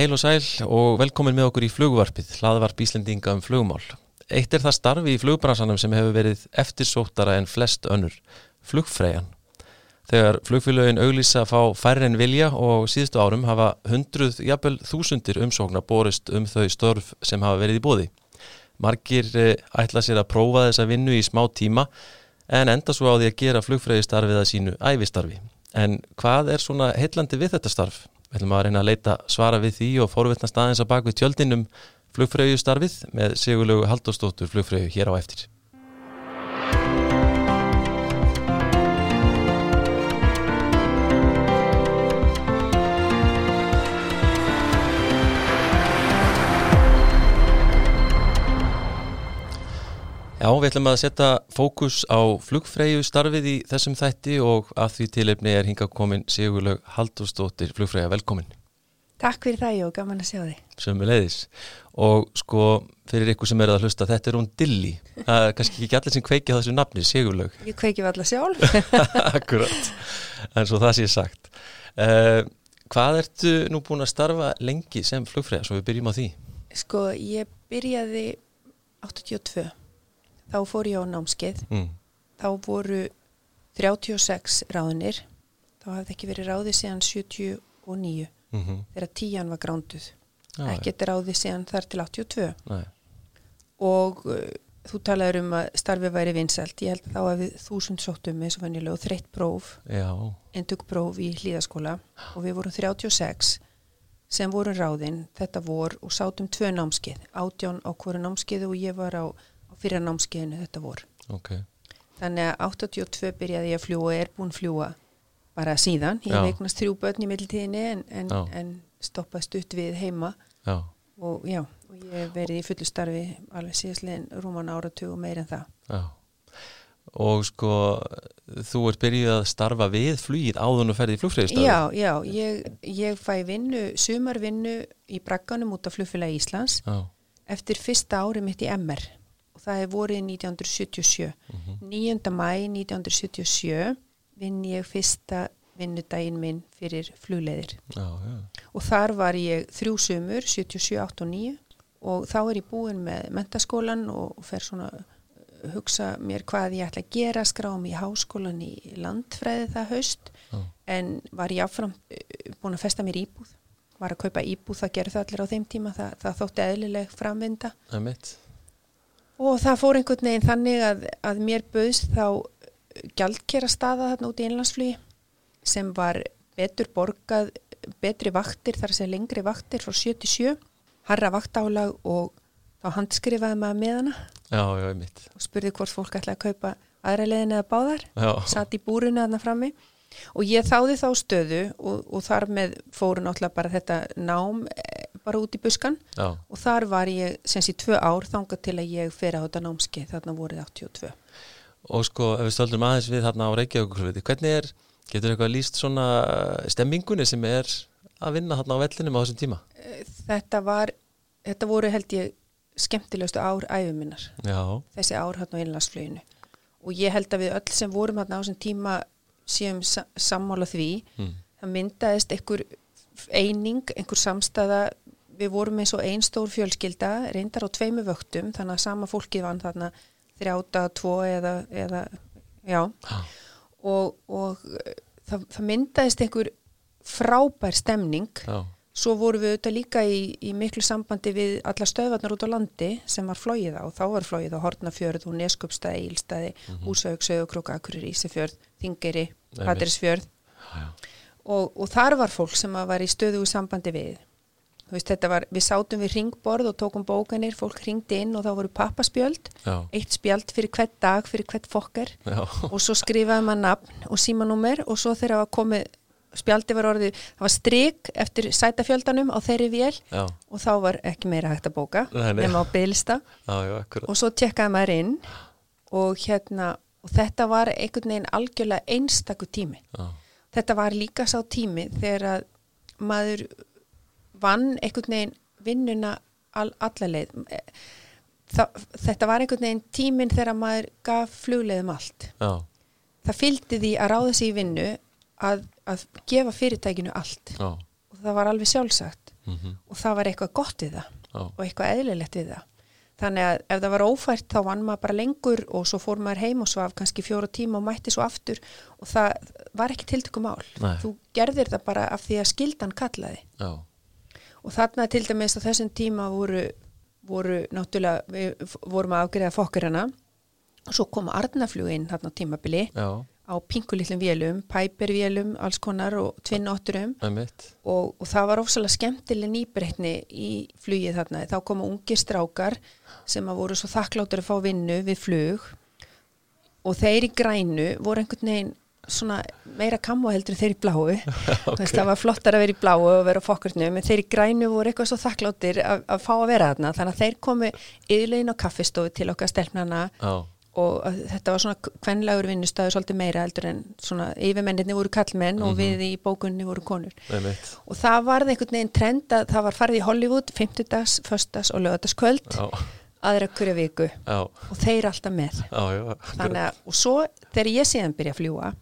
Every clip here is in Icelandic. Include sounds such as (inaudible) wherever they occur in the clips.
Heil og sæl og velkomin með okkur í flugvarpið, hlaðvarp Íslendinga um flugmál. Eitt er það starfi í flugbransanum sem hefur verið eftirsóttara en flest önnur, flugfræjan. Þegar flugfélögin auglýsa fá færri en vilja og síðustu árum hafa hundruð, jafnvel þúsundir umsóknar borist um þau störf sem hafa verið í bóði. Margir eh, ætla sér að prófa þessa vinnu í smá tíma en enda svo á því að gera flugfræjustarfið að sínu æfistarfi. En hvað er svona heillandi við þetta starf? Við ætlum að reyna að leita svara við því og forvittna staðins að baka við tjöldinum flugfræjustarfið með Sigurlegu Haldóstóttur flugfræju hér á eftir. Já, við ætlum að setja fókus á flugfræju starfið í þessum þætti og að því tilefni er hinga komin Sigurlaug Haldurstóttir flugfræja, velkomin. Takk fyrir það, Jó, gaman að sjá þig. Sömu leiðis. Og sko, fyrir ykkur sem er að hlusta, þetta er hún Dilli. Það er kannski ekki allir sem kveikja þessu nafni, Sigurlaug. Ég kveiki við alla sjálf. (laughs) Akkurat, en svo það sé sagt. Uh, hvað ertu nú búin að starfa lengi sem flugfræja, svo við byrjum á því? Sko, ég byrjaði 82 þá fór ég á námskeið. Mm. þá voru 36 ráðinir þá hafði ekki verið ráðið síðan 79 mm -hmm. þegar tíjan var gránduð. Ah, ekkert ráðið síðan þar til 82 Nei. og uh, þú talaður um að starfið væri vinsælt. Ég held að þá hefði þúsund sóttum eins og vennilega og þreytt próf. Endug próf í hlýðaskóla og við vorum 36 sem voru ráðinn, þetta vor og sátum tvö námskeið, átján á hverju námskeið og ég var á fyrir námskeiðinu þetta vor. Okay. þannig að 82 byrjaði ég að fljúa og er búin fljúa bara síðan. Ég veiknast þrjú börn í middeltíðinni en, en, en stoppa stutt við heima. Já. Og, já, og ég hef verið í fullu starfi alveg síðastlegin rúman áratug og meir en það. Já. og sko þú ert byrjuð að starfa við flýið áðun og ferði í flugfræðistarfi já, já, ég, ég fæ vinnu sumarvinnu í brakkanum út af flugfélagi Íslands eftir fyrsta ári mitt í MR og það er vorið 1977 mm -hmm. 9. mæ 1977 vinn ég fyrsta vinnudaginn minn fyrir flugleðir já, já. og þar var ég þrjú sömur 77, 8 og 9 og þá er ég búin með mentaskólan og fer svona uh, hugsa mér hvað ég ætla að gera skráum í háskólan í landfræði það haust já. en var ég áfram uh, búin að festa mér íbúð var að kaupa íbúð, það gerði það allir á þeim tíma það, það þótti eðlileg framvinda Það mitt og það fór einhvern veginn þannig að, að mér bauðst þá gjaldkera staða þarna út í einlandsflugi sem var betur borgað, betri vaktir þar segja lengri vaktir frá 77 harra vaktálag og þá handskrifaði maður með hana. Já, já, og spurði hvort fólk ætlaði að kaupa aðra leðin eða báðar. Satt í búrinu þarna frammi og ég þáði þá stöðu og, og þar með fóru náttúrulega bara þetta nám bara út í buskan Já. og þar var ég semst í tvö ár þangað til að ég fer á þetta námskeið þarna voruð 82 Og sko ef við stöldum aðeins við þarna á Reykjavík hvernig er, getur eitthvað líst svona stemmingunni sem er að vinna þarna á vellinum á þessum tíma? Eh, þetta var, þetta voru held ég skemmtilegustu ár æfuminnar þessi ár hérna á einlandsflöginu og ég held að við öll sem vorum hérna á þessum tíma séum sammála því mm. það myndaðist einhver eining, einhver samstæða við vorum eins og einn stór fjölskylda reyndar á tveimu vöktum þannig að sama fólki vann þarna þrjáta, tvo eða, eða já ah. og, og það, það myndaðist einhver frábær stemning ah. svo voru við auðvitað líka í, í miklu sambandi við alla stöðvarnar út á landi sem var flóið á, þá var flóið á Hortnafjörð og Neskupstæði, Ílstæði mm -hmm. Úsauðug, Söðukrúka, Akkurir, Ísefjörð Þingeri, Patrísfjörð og, og þar var fólk sem var í stöðu sambandi við. Veist, var, við sátum við ringborð og tókum bókanir, fólk ringdi inn og þá voru pappaspjöld, Já. eitt spjöld fyrir hvert dag, fyrir hvert fokker. (laughs) Og svo skrifaði maður nafn og símanúmer og svo þegar það komið spjaldi var orðið, það var stryk eftir sætafjöldanum á þeirri vél Já. og þá var ekki meira hægt að bóka nema á bylsta og svo tjekkaði maður inn og hérna og þetta var einhvern veginn algjörlega einstakur tími Já. þetta var líka sá tími þegar að maður vann einhvern veginn vinnuna all, allarleið þetta var einhvern veginn tíminn þegar maður gaf flugleiðum allt Já. það fylgdi því að ráða sig í vinnu að, að gefa fyrirtækinu allt Já. og það var alveg sjálfsagt mm -hmm. og það var eitthvað gott við það Já. og eitthvað eðlilegt við það þannig að ef það var ófært þá vann maður bara lengur og svo fór maður heim og svaf kannski fjóra tíma og mætti svo aftur. Og það var ekki tiltökum ál Nei. þú gerðir það bara af því að skildan kallaði. Já. og þarna til dæmis á þessum tíma voru, voru náttúrulega, við vorum að afgriða fokkarana og svo koma Arnafluginn þarna á tímabili. Já á pinkulillum vélum, pæpervélum, alls konar og tvinnotturum og, og það var ofsalega skemmtileg nýbreytni í flugið þarna. Þá komu ungi strákar sem að voru svo þakkláttur að fá vinnu við flug. Og þeir í grænu voru einhvern veginn svona meira kamma heldur en þeir í bláu. (laughs) Okay. það var flottar að vera í bláu og vera fokkurnum en þeir í grænu voru eitthvað svo þakkláttir að, að fá að vera þarna. Þannig að þeir komu yðurlegin á kaffistofu til okkar stelpnana oh og þetta var svona kvenlagur vinnustöðu svolítið meira heldur en svona yfirmenninni voru kallmenn mm -hmm. og mhm. við í bókunni voru konur Einmitt. og það varði einhvern veginn trend að það var farið í Hollywood 50 dags, 1. dags og lögadaskvöld aðra hverja viku já. og þeir alltaf með já, að, og svo þegar ég séðan byrja að fljúa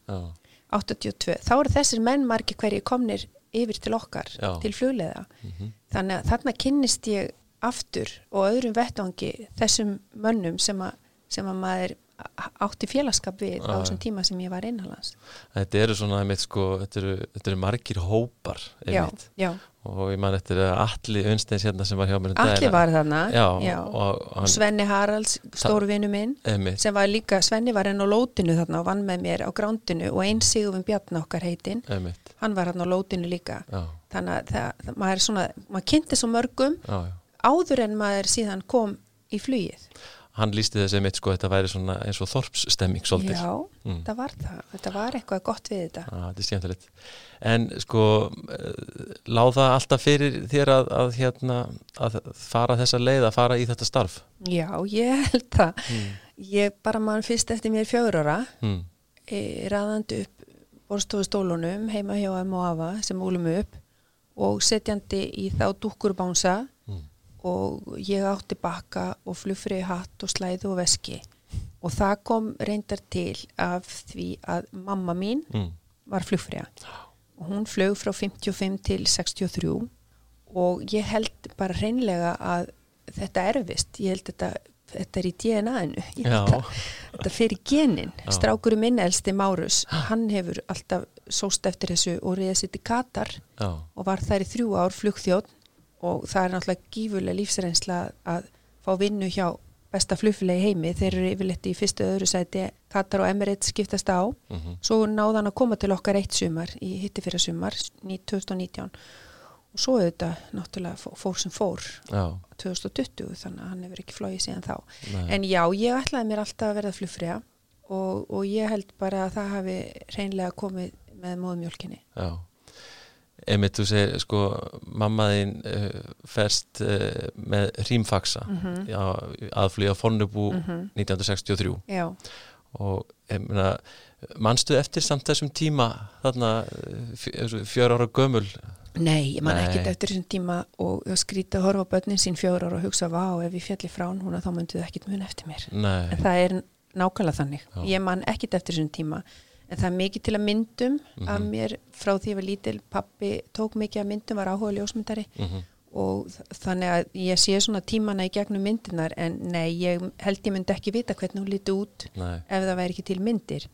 82, þá eru þessir menn margi hverju komnir yfir til okkar til fljóðlega mm -hmm. þannig að þarna kynnist ég aftur og öðrum vettvangi þessum mönnum sem að sem að maður átti félagskap við á þessum tíma sem ég var innhalans Þetta eru svona, einmitt, sko, þetta, eru, þetta eru margir hópar einmitt. já, já. og ég man eftir allir unnsteins hérna sem var hjá mér um Allir var þarna. Já, og, og hann, Svenni Haralds, stórvinu minn einmitt. sem var líka, Svenni var enn á lótinu þarna og vann með mér á grándinu og einn Sigurfinn Bjarn okkar heitinn hann var hann á lótinu líka. Þannig að það, það, maður er svona maður kynnti svo mörgum áður en maður síðan kom í flýið hann lísti þessi mitt sko, þetta væri svona eins og þorpsstemming svolítið. Já, mm. það var það, þetta var eitthvað gott við þetta. Já, þetta er skemmtilegt. En sko, eh, láða alltaf fyrir þér að, að, hérna, að fara þessa leið, að fara í þetta starf? Já, ég held það. Mm. Ég bara mann fyrst eftir mér fjögur ára, mm. ræðandi upp borstofustólunum heima hjá M.O.A. sem úlum upp og setjandi í þá dúkurbánsa og ég átti bakka og flugfrið hatt og slæðu og veski. Og það kom reyndar til af því að mamma mín mm. var flugfriða og hún flög frá 55 til 63 og ég held bara reynlega að þetta er erfist, ég held þetta þetta er í DNA-inu þetta fyrir genin, strákurum minn elsti Márus, hann hefur alltaf sóst eftir þessu og reyðið sitt í Katar Já. og var þær í þrjú ár flugþjótt og það er náttúrulega gífurlega lífsreynsla að fá vinnu hjá besta flugfélagi heimi, þeir eru yfirleitt í fyrstu öðru sæti, Katar og Emirates skiptast á, mm -hmm. svo náðan að koma til okkar eitt sumar, í hitti fyrir sumar 2019 og svo auðvitað náttúrulega fór sem fór. Já. 2020 þannig að hann hefur ekki flóið síðan þá. Nei. en já, ég ætlaði mér alltaf að verða flugfræða og, og ég held bara að það hafi reynlega komið með móðmjölkinni Já Emið, þú segir, sko, mammaðinn uh, ferst uh, með hrímfaksa mm -hmm. aðflýja Fonnubú mm -hmm. 1963 Já. og mannstu eftir samt þessum tíma þarna fjör ára gömul? Nei, ég man ekkert eftir þessum tíma og skrítið að horfa börnin sín fjör ára og hugsa, vá, ef ég fjalli frá hún þá myndu það ekkert mun eftir mér Nei. en það er nákvæmlega þannig Já. ég man ekkert eftir þessum tíma en það er mikið til að myndum mm -hmm. að mér frá því að ég var lítil pappi tók mikið að myndum, var áhuga ljósmyndari mm -hmm. og þannig að ég sé svona tímana í gegnum myndinar en nei, ég held ég myndi ekki vita hvernig hún líti út nei. ef það væri ekki til myndir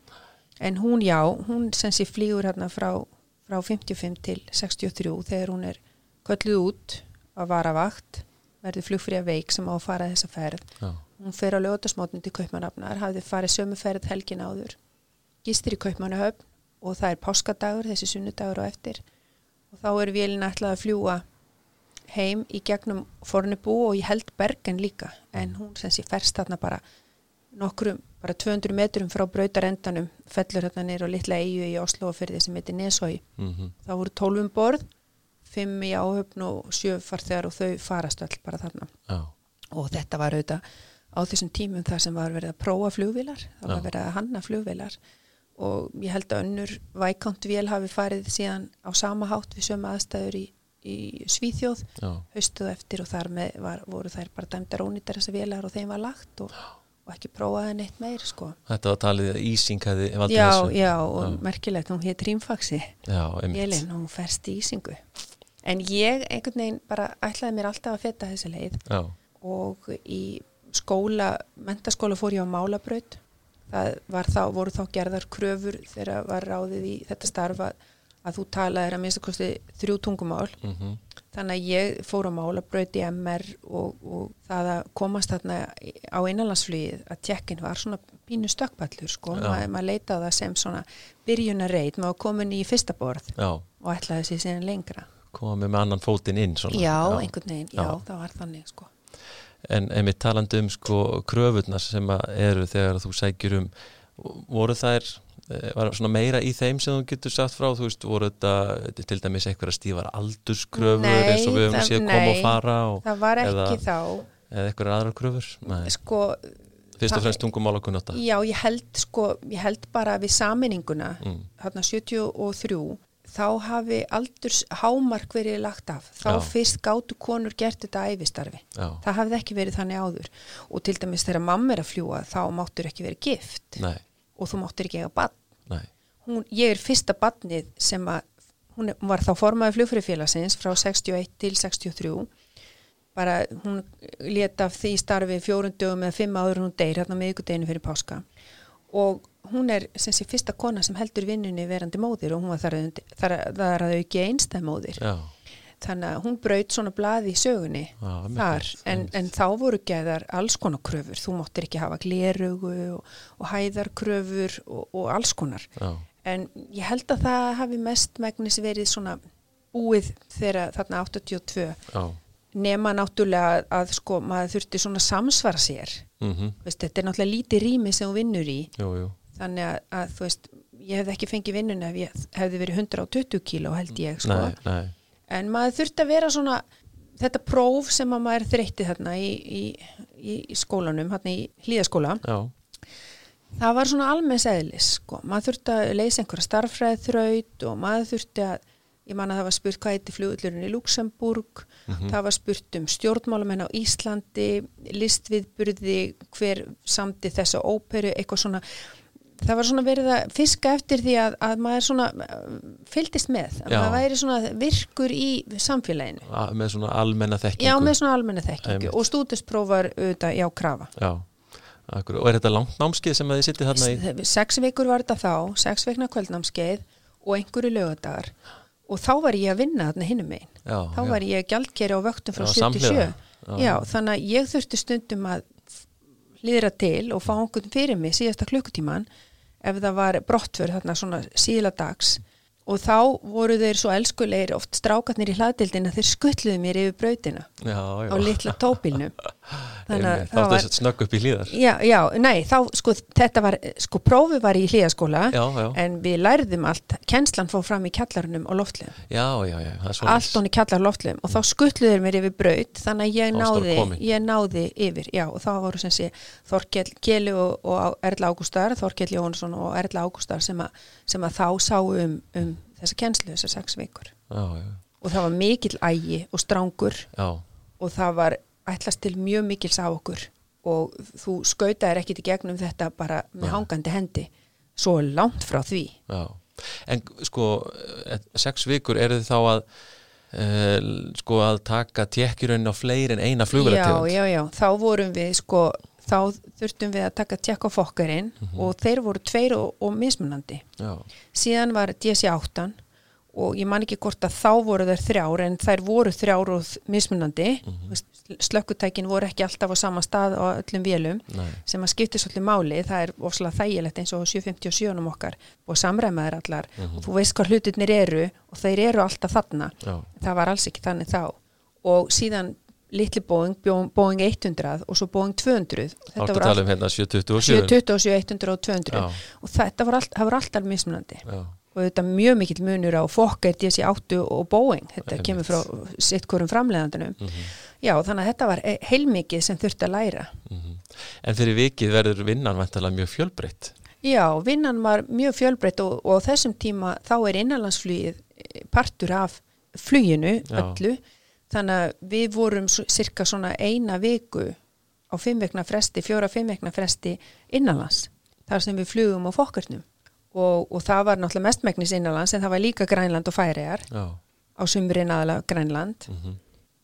en hún já, hún sem sé flýgur hérna frá, frá 55 til 63 þegar hún er kölluð út að vara vakt verður flugfríða veik sem á að fara þessa ferð já. hún fer á lögutasmótni til Kaupmannafnar hafði farið sömu ferð helgin áður gistir í Kaupmannahöfn og það er páskadagur, þessi sunnudagur og eftir. Og þá er vélina ætlað að fljúa heim í gegnum fornibú og ég held Bergen líka en hún sem sé ferst þarna bara nokkrum, bara 200 metrum frá brautarendanum, fellur hérna neyru og litla eigu í Oslo og fyrir þessi meiti Nesói. Mm -hmm. þá voru 12 um borð 5 í áhöfn og 7 farþegar og þau farast all bara þarna. Oh. og þetta var auðvitað á þessum tímum þar sem var verið að prófa flugvilar það var verið að hanna flugvilar og ég held að önnur vækantvél hafi farið síðan á sama hátt við sömu aðstæður í, í Svíþjóð haustuð eftir og þar með var, voru þær bara dæmdar ónýttar þessar vélar og þeim var lagt og, og ekki prófaði neitt meir sko. Þetta var talið að Ísing hefði valdið þessu Já, og já. merkilegt, hún hétt Rímfaxi Jélin, hún ferst í Ísingu en ég einhvern veginn bara ætlaði mér alltaf að feta þessi leið Já. og í skóla, mentaskóla fór ég á málabraut það þá, voru þá gerðar kröfur þegar var ráðið í þetta starfa að þú talaðir að minnst að kosti þrjú tungumál. Mm þannig að ég fór á málabraut í MR og, og það að komast þarna á innanlandsflugið að tjekkin var svona pínu stökkpallur sko, Já. maður maður leitaði það sem svona byrjunarreit, maður komin í fyrsta borð Já, og ætlaði sér síðan lengra. Komið með annan fótinn inn svona. já, einhvern veginn, já, Já. það var þannig sko En einmitt talandi um sko kröfurnar sem eru þegar þú sækjur um voru þær eh, var svona meira í þeim sem þú getur sagt frá þú veist, voru þetta til dæmis einhverja stífar aldurskröfur Nei, eins og við höfum séð koma og fara og, það var ekki Eða- þá eða einhverja aðrar kröfur Nei. sko, fyrst og fremst tungumál og kunnóta já, ég held sko, ég held bara við samininguna mm. þarna 73 þá hafi aldurs hámark verið lagt af. Þá Já. fyrst gátu konur gert þetta æfistarfi Já, það hafði ekki verið þannig áður. Og til dæmis þegar mamma er að fljúa þá máttur ekki verið gift. Nei, og þú máttur ekki eiga bann hún, ég er fyrsta bannið sem að hún var þá formaði flugfyrirfélagsins frá 61 til 63 bara hún leta af því starfi fjórundugum eða fimm áður hún deyr hérna með ykkur deginu fyrir páska. Og hún er sem sé fyrsta kona sem heldur vinnunni verandi móðir og hún var þar, að- þar, að- þar að auki einstæð móðir. Já, þannig að hún braut svona blaði í sögunni Já, þar. En, en þá voru gæðar alls konar kröfur. Þú máttir ekki hafa glerugu og, og hæðarkröfur og, og alls konar. Já, en ég held að það hafi mest megnis verið svona búið þegar þarna 82 já. Nema náttúrulega að, sko maður þurfti svona samsvara sér. Mm veist, þetta er náttúrulega lítið rými sem hún vinnur í. Jú, jú, þannig að, að þú veist ég hefði ekki fengið vinnuna ef ég hefði verið 120 kíló held ég sko. Nei, nei. En maður þurfti að vera svona þetta próf sem að maður þreytti þarna í, í, í, í skólanum þarna í hlýðaskóla það var svona almenns eðlis sko. maður þurfti að leysa einhverja starffræð þraut og maður þurfti að ég man að það var spurt hvað heiti flugullurinn í Luxemburg það var spurt um stjórnmálamenn á Íslandi listviðburði hver samti þessa óperu eitthvað svona það var svona verið að fiska eftir því að, að maður svona uh, fylgdist með að Já. maður væri svona virkur í samfélaginu. A- með svona almenna þekkingu. Já með svona almenna þekkingu og stúdisprófar auðvitað já krafa. Já, akkur, og er þetta langt námskeið sem að þið sittið þarna í? Sex vikur var þetta þá, sex veikna kvöldnámskeið og einhverju lögadagar og þá var ég að vinna þarna hinnum Já, þá já. var ég gjaldkeri á vöktum frá Já, 77 samhliða. Já. já, þannig að ég þurfti stundum að hlýðra til og fá einhvern fyrir mig síðasta klukkutíman ef það var brottför þarna svona síðla dags. Og þá voru þeir svo elskulegir oft strákarnir í hlaðdildina þeir skuttluðu mér yfir brautina Já, já. á litla tópilnum (laughs) þannig Þá var var... snögg upp í hlýðar Já, já, nei, þá sko þetta var, sko prófi var í hlýðaskóla en við lærðum allt, kennslan fór fram í kjallarunum og loftlegum, já, já, já það er svo allt honni kjallar loftlegum og þá skutluður mér yfir braut þannig að ég náði, ég náði yfir, já og þá voru sem sé Þorkell Keli og, og Erla Ágústar, Þorkell Jónsson og Erla Ágústar sem, sem að þá sáu um, um þessa kennslu, þessar sex vikur. Já, já, og það var mikill ægi og strángur já, og það var ætlast til mjög mikils á okkur og þú skautaðir ekkit í gegnum þetta bara með hangandi hendi. Svo langt frá því. Já. En sko, eh, sex vikur eru þið þá að uh, sko að taka tjekkjurinn á fleiri en eina já, flugvélategund? Já, já, þá vorum við sko, þá þurftum við að taka tjekk á fokkarinn Mhm. og þeir voru tveir og, og mismunandi. Já, síðan var DC-8 og ég man ekki hvort að þá voru þær þrjár en þær voru þrjár og mismunandi. Mm slökkutækin voru ekki alltaf á sama stað á öllum vélum nei, sem að skipti svolítið máli, það er ofslega þægilegt eins og á 757 okkar og samræmaður allar. Og þú veist hvað hlutirnir eru og þeir eru alltaf þarna. Já, það var alls ekki þannig þá. Og síðan litli Boeing, Boeing- Boeing 100 og svo Boeing 200 áttu að tala um hérna 727 727, 100 og 200 Já. og þetta var, allt, það var alltaf mismunandi. Já, og þetta er mjög mikill munur á Fokker, DC-8 og Boeing. Þetta Einmitt. kemur frá sitt hverjum framleiðandunum. Já þannig að þetta var e- heilmikið sem þurfti að læra. Mhm. En fyrir vikið verður vinnan vantarlega mjög fjölbreytt? Já, vinnan var mjög fjölbreytt og, og þessum tíma þá er innanlandsflugið eh, partur af fluginu Já. öllu. Þannig að við vorum cirka svona eina viku á fimm vekna fresti, fjóra fimm vekna fresti innanlands, þar sem við flugum á fokkurnum og, og það var náttúrulega mestmægnis innanlands en það var líka Grænland og Færiðar á sumrin aðalega Grænland. Mm -hmm.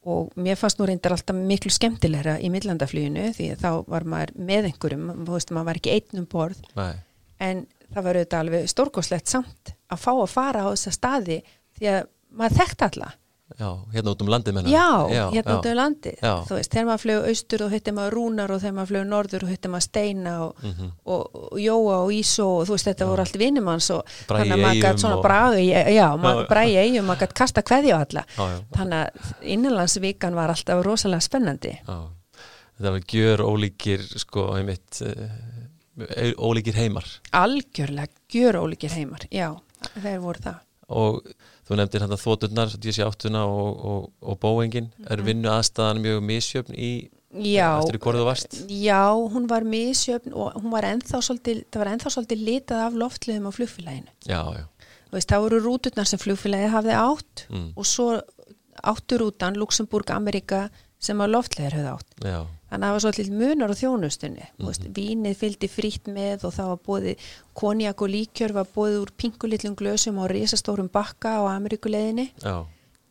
og mér fannst nú reyndar alltaf miklu skemmtilegra í millandafluginu því þá var maður með einhverjum, þú veist, maður var ekki einnum borð. Nei, en það var auðvitað alveg stórkoslegt samt að fá að fara á þessa staði því að maður þekkt alla já, hérna út um landið menna já, hérna út um landi Já. þú veist, þegar maður flög austur og hittir maður rúnar og þegar maður flög norður og hittir maður steina og, Mhm. og, og jóa og ísó og þú veist, þetta voru allt vinnumanns og Bragi þannig að maður gætt svona og- bragi, já, Já. maður bræði eigum maður gætt kasta kveðja á alla Já, já. þannig að innanlandsvíkan var alltaf rosalega spennandi Já, þetta var gjör ólíkir sko, einmitt uh, ólíkir heimar algjörlega gjör ólíkir heimar, já, þeir voru það og þú nefndir hann að þóturnar DC-8 og, og, og Boeingin er vinnu aðstæðan mjög misjöfn í Já, já, hún var misjöfn og hún var ennþá svolítið, það var ennþá svolítið litað af loftliðum á flugfélaginu. já, já, veist, það voru rúturnar sem flugfélagið hafði átt Mm. og svo áttu rútan Luxemburg, Amerika sem að loftliðir höfðu átt. já, Þannig að það var svolítið munar á þjónustunni. Mm Mhm. vínið fylgdi frýtt með og það var bóðið konjak og líkjör var bóðið úr pinkulitlum glösum og risastórum bakka á Amerikuleiðinni já,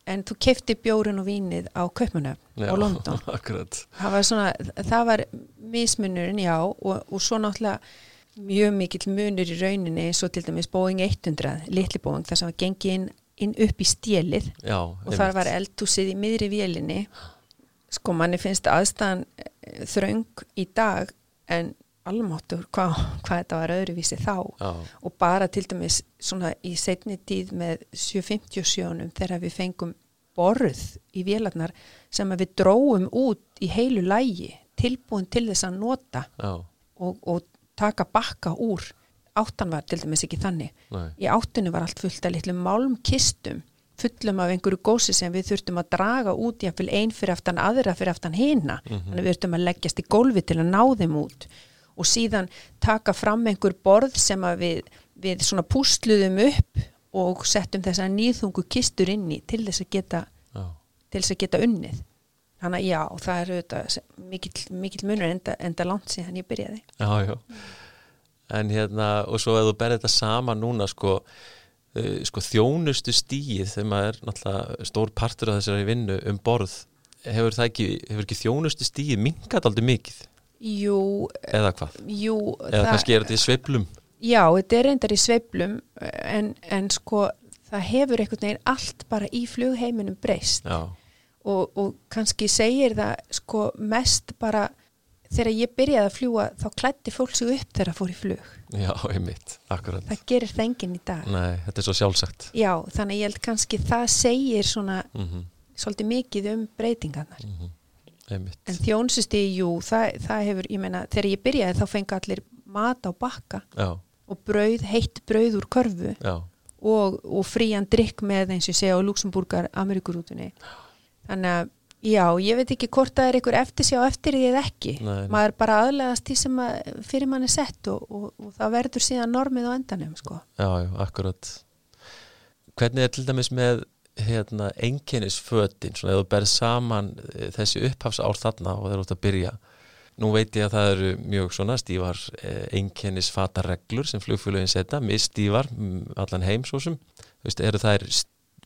en þú kefti bjórin og vínið á Kaupmannöfn já og London. (laughs) akkurat það var svona, það var mismunurinn, já, og, og svo náttúrulega mjög mikill munur í rauninni og til dæmis Boeing 100 litli Boeing, þar sem var gengið inn, inn upp í stjelið já, og þar var eldhúsið í miðri vélinni sko manni finnst aðstæðan þröng í dag en almáttur hvað hva þetta var öðruvísi þá. Já, og bara til dæmis svona í setni tíð með 757 þegar við fengum borð í vélarnar sem við dróum út í heilu lægi tilbúin til þess að nota og, og taka bakka úr. Áttan var til dæmis ekki þannig. Nei, í áttunni var allt fullt af litlum málmkistum fullum af einhverju gósi sem við þurftum að draga út í einn fyrir aftan aðra fyrir aftan hina. Þannig að við þurftum að leggjast í gólfi til að ná þeim út. Og síðan taka fram einhver borð sem við, við svona púsluðum upp og settum þess að nýðungu kistur inn í til þess að geta, já, til þess að geta unnið. Þannig að já, það er auðvitað mikill, munur enda, enda langt síðan ég byrjaði. Já, já. En hérna, og svo ef þú berði þetta saman núna sko uh, sko þjónustu stíið þegar maður er náttúrulega stór partur af þessari vinnu um borð hefur það ekki, hefur ekki þjónustu stíið mingat aldrei mikið, Jú, eða hvað? jú eða kannski er þetta í sveiflum? Já, þetta er reyndar í sveiflum en, en sko það hefur einhvern veginn allt bara í flugheiminum breyst. Og, og kannski segir það sko mest bara þegar ég byrjaði að fljúa þá klætti fólk sig upp þegar það fór í flug. já, einmitt, akkurat. Það gerir það enginn í dag. nei, þetta er svo sjálfsagt. Já, þannig ég held kannski það segir svona mm svolítið mikið um breytingarnar. einmitt, En þjónsusti, jú, það, það hefur, ég meina, þegar ég byrjaði þá fengi allir mat á bakka já, og brauð, heitt brauð úr körfu já. og, og frían drikk með eins og ég segja á Luxemburgar Amerikurútunni þannig að já, ég veit ekki hvort það er einhver eftir sig á eftir því eða ekki Nei, nei. maður bara aðlegast því sem að fyrir mann er sett og, og, og það verður síðan normið á endanum sko. Já, já, akkurat Hvernig er til dæmis með hérna, einkennisfötin svona ef þú berð saman eh, þessi upphafsár þarna og þeir eru út að byrja Nú veit ég að það eru mjög svona stífar einkennisfatareglur sem flugfélögin setja, misstífar mm, allan heim svo sem Vist, eru þær,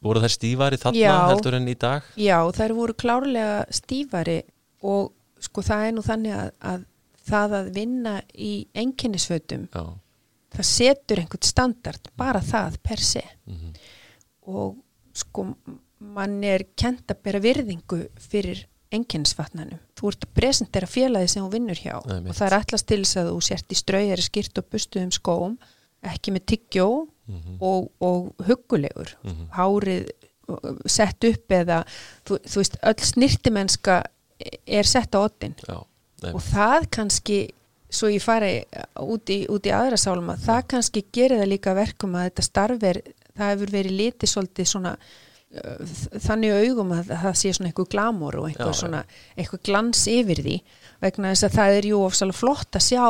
voru þær stífari þarna Já. heldur en í dag? já, þær voru klárlega stífari og sko það er nú þannig að, að það að vinna í enginnisfötum það setur einhvern standard bara það per se mhm, og sko mann er kent að bera virðingu fyrir enginnsvatnanum. Þú ert að presentera félagi sem þú vinnur hjá Það er mitt. og það er allast til þess að þú sért í strauðari skýrt og bustuðum skóm, ekki með tyggjó mhm, og, og huggulegur. mhm, Hárið uh, sett upp eða þú, þú veist, öll snirtimennska er sett á já, og það kannski svo ég fari út í, út í aðra sálma, það kannski gerir það líka verkum að þetta starf er, það hefur verið litið svolítið svona uh, þannig augum að það sé svona eitthvað glamur og eitthvað já. svona eitthvað glans yfir því vegna þess að það er jú ofsalega flott að sjá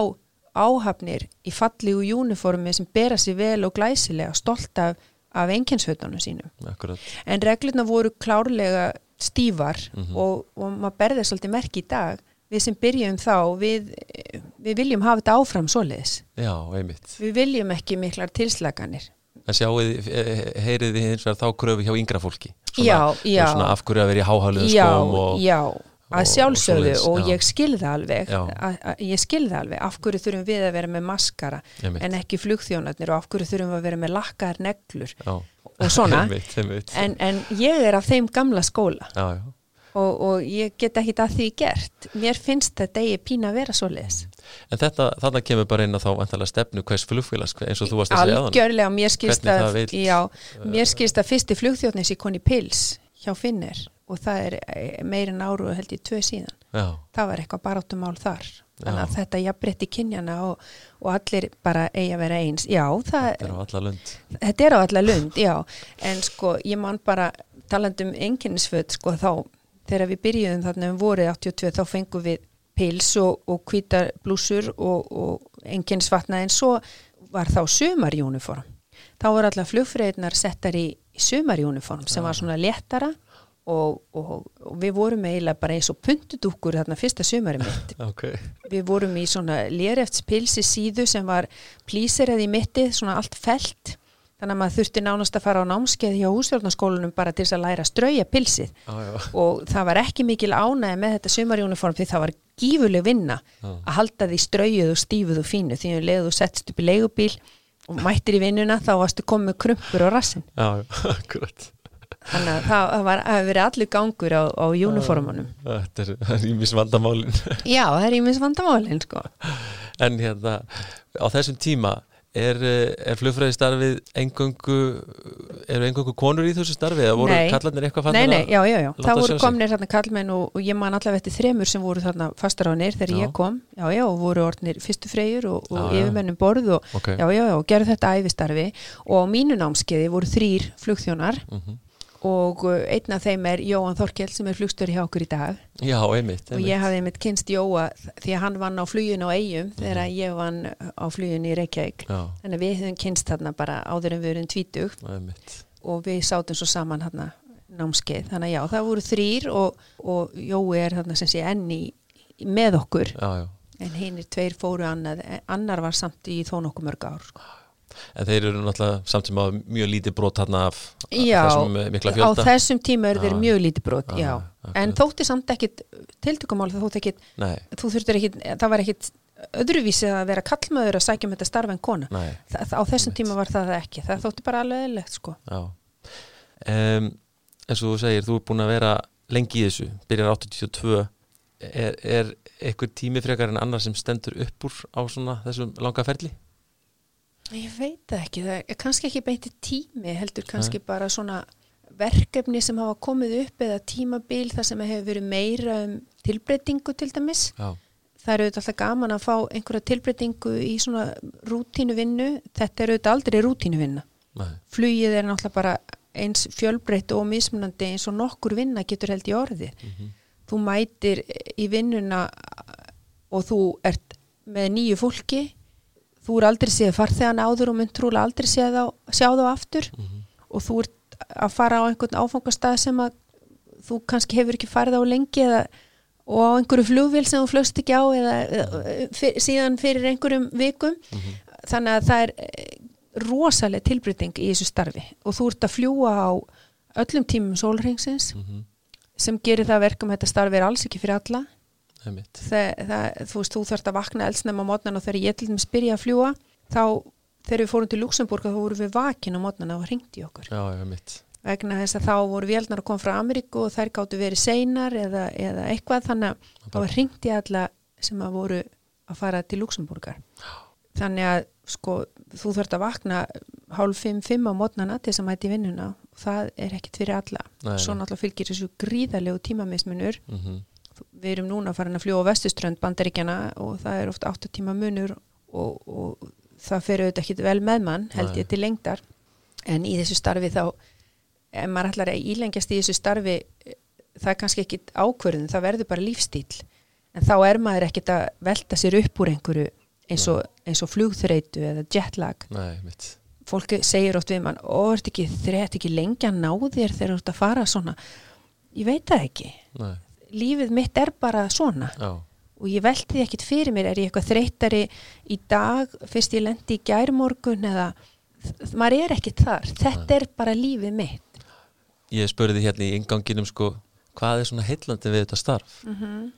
áhafnir í fallígu júniformi sem bera sér vel og glæsilega stolt af, af enginsfötunum sínum. Akkurat. En reglurna voru klárlega stífar Mhm. og, og maður berði svolítið merki í dag. Við sem byrjum þá við, við viljum hafa þetta áfram svoleiðis. Já, einmitt. Við viljum ekki miklar tilslaganir. En sjáuð, heyrið þið hins vegar þá kröfu hjá yngra fólki. Svona, já, já. svona afhverju að vera í háhæluðum skóm og, já, að sjálfsögðu og, og, ég skilði alveg. Að, að, ég skilði alveg. Af hverju þurfum við að vera með maskara Einmitt. en ekki flugþjónarnir? Og af hverju þurfum við að vera með lakkar neglur? Og svona. (laughs) Einmitt. En, en ég er af þeim gamla skóla. Já, og, og ég get ekki það því gert. Mér finnst þetta ég pína að vera svo leiðis En þetta, þarna kemur bara inn að þá vantalega stefnu hvers flugfélags eins og þú varst að segja Algjörlega, mér skilst að, já, mér skilst að fyrsti flugþjóðnis í koni Pils hjá Finnir og það er eh, meirinn áru og held ég tvö síðan. Já. það var eitthvað baráttumál þar þannig að þetta jafnbreytti kynjana og, og allir bara eigi að vera eins. Já, það, þetta er á alla lund. Þetta er á alla lund, já. En sko, ég man bara talandum enginnisföld, sko, þá þegar við byrjuðum þarna um vorið 82 þá fengum við pils og, og hvítar blúsur og, og enginnisvatna en svo var þá sumarjúniform þá voru allar flugfröðnar settar í, í sumarjúniform sem var svona léttara Og, og, og við vorum eiginlega bara eins og puntudúkur þarna fyrsta sömari mitt. (laughs) Okay. við vorum í svona lérefts-pilsi síðu sem var plíserað í mitti, svona allt felt þannig að maður þurfti nánast að fara á námskeið hjá húsfjörnarskólunum bara til þess að læra að strauja pilsið. Ah, og það var ekki mikil ánæði með þetta sömarjúniform því það var gífuleg vinna ah. að halda því straujuð og stífuð og fínu því að leiðu settst upp í leigubíl og mættir í vinnuna þá varstu komið krumpur á rassin. (laughs) Akkurat Þannig að það, að verið allir gangur á, á uniformunum. Þetta er, ímis vandamálin. Já, það er ímis vandamálin, sko. En hérna, á þessum tíma, er, er flugfræðistarfið engöngu, eru engöngu konur í þessu starfið? Eða voru kallarnir eitthvað sig? Nei, nei, já, já, já. Það voru komnir þarna kallmenn og, og ég man allaveg eftir þremur sem voru þarna fastaránir þegar já. ég kom. Já, já, og voru orðnir fyrstu freyjur og, og yfirmennum borð og okay. já, já, já, og gerðu þetta æfistarfi og á mínu námskeiði voru þrýr flugþjónar mm -hmm og uh, einn af þeim er Jóhann Þorkjell sem er flugstöri hjá okkur í dag Já, einmitt, einmitt. og ég hafði einmitt kynst Jóa því að hann vann á fluginu á eigum mm. þegar mhm. ég vann á fluginu í Reykjavík Já. þannig að við höfum kynst þarna bara áður en við erum tvítug og við sátum svo saman þarna námskeið þannig að já, það voru þrýr og, og Jói er þarna sem sé enni með okkur já, já. en hinn er tveir fóru annað annar var samt í þó nokkuð mörg ár sko En þeir eru náttúrulega samt sem að mjög lítið brot hann af já, þessum eh, mikla fjölda. Já, á þessum tíma eru þeir mjög lítið brot, já. já. En þótti samt ekkit, tiltökumál það Nei. þú þurftir ekkit, það var ekkit öðruvísi að vera kallmaður að sækja um þetta starfa en kona. Þa, á þessum Nei. tíma var það ekki, það þótti bara alveg eðlegt sko. Já, um, eins og þú segir, þú er búin að vera lengi í þessu, byrjar 82, er, er eitthvað tími frekar en annar sem stendur upp úr á svona þessum langa ferli? Ég veit ekki, það er kannski ekki beinti tími, heldur kannski Nei. bara svona verkefni sem hafa komið upp eða tímabil þar sem hefur verið meira um tilbreytingu til dæmis. Já. Það eru alltaf gaman að fá einhverja tilbreytingu í svona rútínu vinnu, þetta eru aldrei rútínu vinna. Nei. Flugið er náttúrulega bara eins fjölbreytt og mismunandi eins og nokkur vinna getur held í orðið. Mm -hmm. Þú mætir í vinnuna og þú ert með nýju fólki þú er aldrei séð farþegan áður og mynd trúlega aldrei séð á, sjá þá aftur mm -hmm. og þú ert að fara á einhvern áfangastað sem að þú kannski hefur ekki farið á lengi eða, og á einhverju flugvil sem þú flöst ekki á eða, eða fyr, síðan fyrir einhverjum vikum mm -hmm. þannig að það er eh, rosalega tilbrytting í þessu starfi og þú ert að fljúa á öllum tímum sólringsins mm -hmm. sem gerir það verkum að þetta starfi er alls ekki fyrir alla það, það, þú veist, þú þarfst að vakna eldsnæma á mótnan og þegar ég til dæmis byrja að fljúa þá, þegar við fórum til Luxemburg þá vorum við vakin á mótnan og ringt í okkur. Já, vegna þess að þá voru vélnar að koma frá Ameríku og þær gáttu verið seinar eða, eða eitthvað þannig að þá var ringt í alla sem að voru að fara til Luxemburgar þannig að sko þú þarfst að vakna hálf 5-5 á mótnana til þess að mæti vinnuna og það er ekkit fyrir alla. Svo náttúrulega fylgir þessu gríðarlegu tímamismunur. Mm -hmm við erum núna farin að fljúa á vestuströnd bandaríkjana og það er ofta 8 tíma munur og, og það fer auðvitað ekki vel með mann held ég til lengdar. En í þessu starfi þá ef maður ætlar að ílengjast í þessu starfi það er kannski ekki ákverðin það verður bara lífstíl en þá er maður ekkit að velta sér upp úr einhverju eins og, eins og flugþreitu eða jetlag. Nei, fólki segir oft við mann er þetta ekki, ekki lengi að ná þér þegar þú ert að fara svona? Ég veit það ekki. Nei lífið mitt er bara svona. Já. og ég velti því ekkit fyrir mér er ég eitthvað þreytari í dag fyrst ég lendi í gærmorgun eða maður er ekkit þar. Þetta er bara lífið mitt. Ég spurði hérna í inganginum sko, hvað er svona heillandi við þetta starf? Mm -hmm.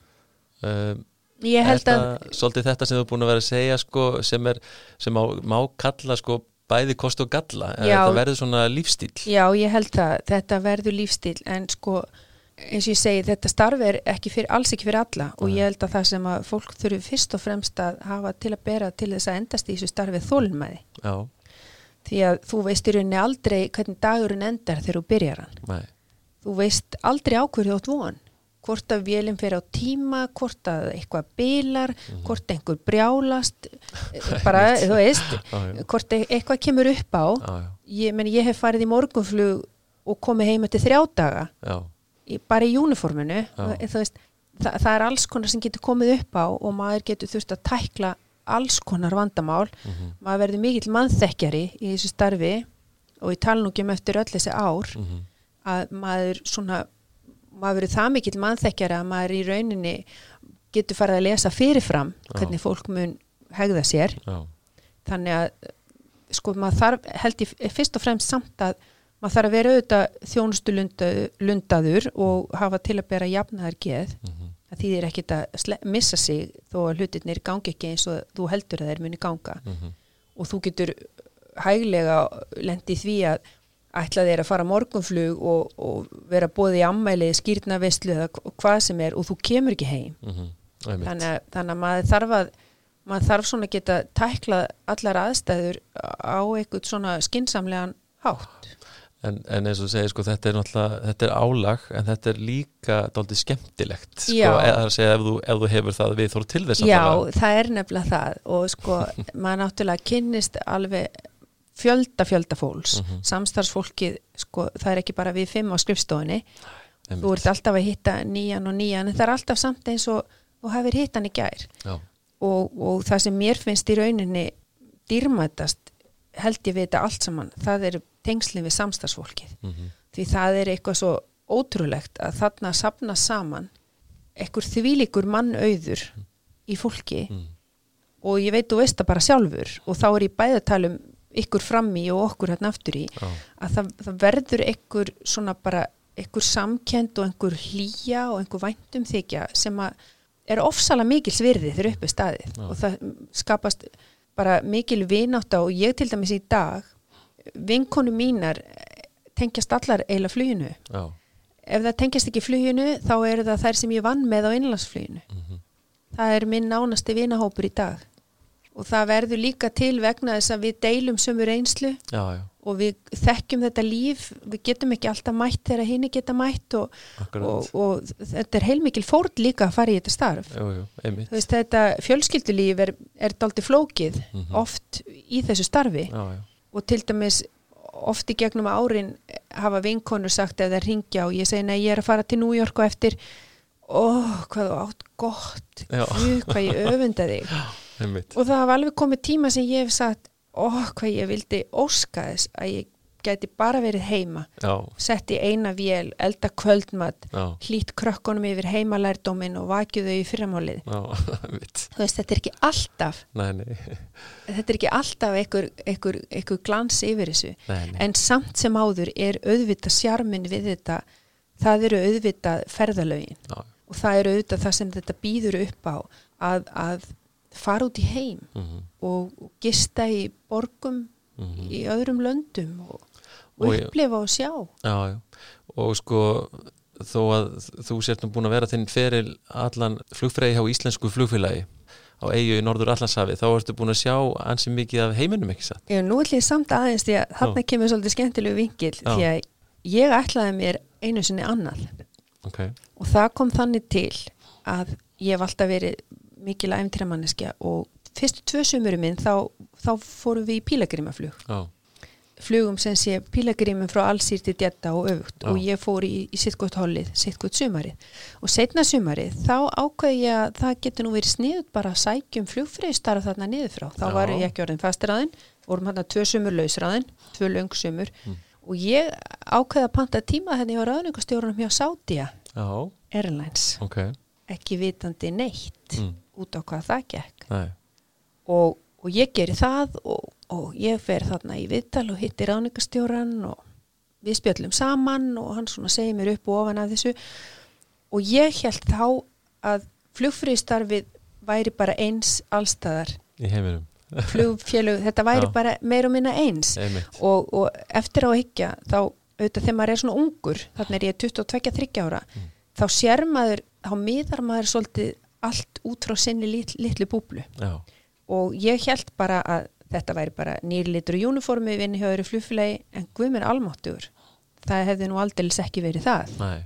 um, Ég held að Svolítið þetta sem þú er búin að vera að segja sko, sem, er, sem má, má kalla sko, bæði kost og galla? Já. þetta verður svona lífstíl Já, ég held að þetta verður lífstíl en sko eins og ég segi þetta starf er ekki fyrir, alls ekki fyrir alla. Og ég held að það sem að fólk þurfi fyrst og fremst að hafa til að bera til þess að endast í þessu starfið þólmæði Já, því að þú veist í rauninni aldrei hvernig dagurinn endar þegar þú byrjar hann. Nei, þú veist aldrei ákverðu átt von. Hvort að vélinn fyrir á tíma hvort að eitthvað bilar hvort einhver brjálast (laughs) eh, bara, þú veist (laughs) já. hvort e- eitthvað kemur upp á. Já, ég, meni, ég hef farið í morgunflug og komið heim eftir þrjá daga. Já, bara í þú veist, það, er alls konar sem getur komið upp á og maður getur þurft að tækla alls konar vandamál. Mhm. maður verður mikill mannþekkjari í þessu starfi og ég tala nú ekki um eftir öll þessi ár mhm, að maður svona maður verður það mikill mannþekkjari að maður í rauninni getur farið að lesa fyrirfram hvernig fólk mun hegða sér. Já, þannig að sko maður þarf held ég fyrst og fremst samt að maður þarf að vera auðvitað þjónustu lundaður og hafa til að bera jafnaðar geð mhm, að því þeir ekkit að missa sig þó að hlutirnir gangi ekki eins og þú heldur að þeir muni ganga. Mhm, og þú getur hæglega lendi því að ætla þeir að fara morgunflug og, og vera bóði í ammæli, skýrna veslu eða hva- hvað sem er og þú kemur ekki heim. Mhm, einmitt. þannig að, þannig að maður þarf að maður þarf svona að geta tækla allar aðstæður á eitthvað svona skinsamlegan hátt En, en eins og segir, sko, þetta er náttúrulega, þetta er álag, en þetta er líka dálítið skemmtilegt, sko, Já. eða að segja ef þú, ef þú hefur það við þóru til þess að Já, tala. það er nefnilega það og sko, (laughs) maður náttúrulega kynnist alveg fjölda fjölda fólks, Mhm. samstarfsfólkið sko, það er ekki bara við fimm á skrifstofunni Einmitt. þú ert alltaf að hitta nýjan og nýjan en það er alltaf samt eins og þú hefur hitt hann í gær Já, og, og það sem mér finnst í rauninni dýrmætast held ég við þetta allt saman, það er tengslinn við samstarfsfólkið. Mhm, því það er eitthvað svo ótrúlegt að þarna sapna saman ekkur þvílíkur mannauður í fólki mm, og ég veit þú veist það bara sjálfur og þá er ég bæði að tala um ykkur frammi og okkur hérna aftur í já, að það, það verður ekkur svona bara ekkur samkend og einhver hlýja og einhver væntum þykja sem að er ofsalega mikil svirði þegar uppi staðið. Já. og það skapast bara mikil vinátta og ég til dæmis í dag vinkonu mínar tengjast allar eila fluginu. Já, ef það tengjast ekki fluginu þá eru það þær sem ég vann með á innlandsfluginu mhm, það er minn nánasti vinahópur í dag. Og það verður líka til vegna þess að við deilum sömu reynslu já, já, og við þekkjum þetta líf. Við getum ekki alltaf mætt þegar hinn geta mætt og, og, og þetta er heilmikil fórn líka að fara í þetta starf. Jú, jú, veist þetta fjölskyldulíf er, er daldi flókið Mhm. oft í þessu starfi. Já, já, og til dæmis oft í gegnum árin hafa vinkonur sagt ef það ringja og ég segi nei ég er að fara til New York og eftir. Ó hvað þú átt gott. Guð, hvað ég öfunda þig. (laughs) Og það hafa alveg komið tíma sem ég hef sagt ó hvað ég vildi óska þess að ég gæti bara verið heima já, sett í eina vél, elda kvöldmat já, hlýtt krökkunum yfir heimalærdómin og vakið þau í fyrramálið. (laughs) Þú veist þetta er ekki alltaf nei, nei, (laughs) þetta er ekki alltaf einhver, einhver, einhver glans yfir þessu. Nei, nei, en samt sem áður er auðvitað sjarmin við þetta það eru auðvitað ferðalögin. Já, og það eru auðvitað það sem þetta býður upp á að, að fara út í heim mhm, og, og gista í borgum mhm, í öðrum löndum og, og Og upplifa og sjá. Já, já, og sko, þó að þú sért nú búin að vera þinn feril allan flugfræði hjá íslensku flugfélagi á eigu í Norður Allansafi, þá ertu búin að sjá ansi mikið af heiminum ekki satt, Ég, nú ætlum ég samt aðeins því að þarna kemur svolítið skemmtilegu vingil Já. því að ég ætlaði mér einu sinni annað. Ok, og það kom þannig til að ég hef alltaf verið mikil æfntýramanneskja og fyrstu tvö sömuru minn þá, þá fórum við í pílagrimaflug já, flugum sem sé pílagrimin frá allsýr til djetta og öfugt Já. og ég fór í, í sittgótt hollið, sittgótt sumarið. Og setna sumarið þá ákveði ég að það getur nú verið sniðut bara að sækjum flugfreyðstarf þarna niður frá þá Já. var ég ekki orðin fastiráðin vorum hann að tvö sumur lausráðin tvö löng sumur. Mm. og ég ákveði að panta tíma henni á ráðningastjórunum hjá já, Airlines. Ok. Ekki vitandi neitt mm, út á hvað það gekk. Nei, og, og ég geri það og, og ég fer þarna í viðtal og hitti ráðningastjóran og við spjöllum saman og hann svona segir mér upp og ofan af þessu. Og ég held þá að flugfrístarfið væri bara eins allstæðar í heiminum. (laughs) Flugfélug, þetta væri Já. bara meir og minna eins. Og, og eftir á að higgja þá auðvitað þegar maður er svona ungur þannig er ég 22-30 ára Mm. þá sér maður, þá miðar maður svolítið allt út frá sinni lit, litlu búblu. Já, og ég held bara að þetta væri bara nýrlitur í uniformi vinni hjá öðru flugfélagi en guð mér almáttugur það hefði nú aldeilis ekki verið það. Nei,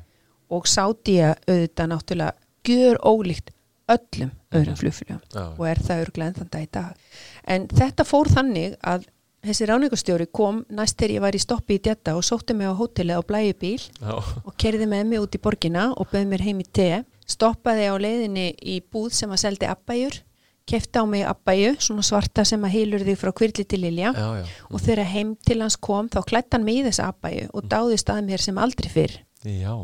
og sátti ég auðvitað náttúrulega gjör ólíkt öllum öðrum flugfélagum já, og er það örglega enn þann dag í dag. En þetta fór þannig að þessi ráningastjóri kom næst þegar ég var í stoppi í detta og sótti mig á hótelið á blæjubíl já, og kerði með mig út í borgina og bauð mér heim í te, stoppaði á leiðinni í búð sem að seldi abbæjur, kefti á mig abbæju, svona svarta sem að heilur þig frá kvirli til Lilja. Já, já, og þegar heim til hans kom þá klætt hann mig í þessa abbæju og dáðist að mér sem aldrei fyrr. já,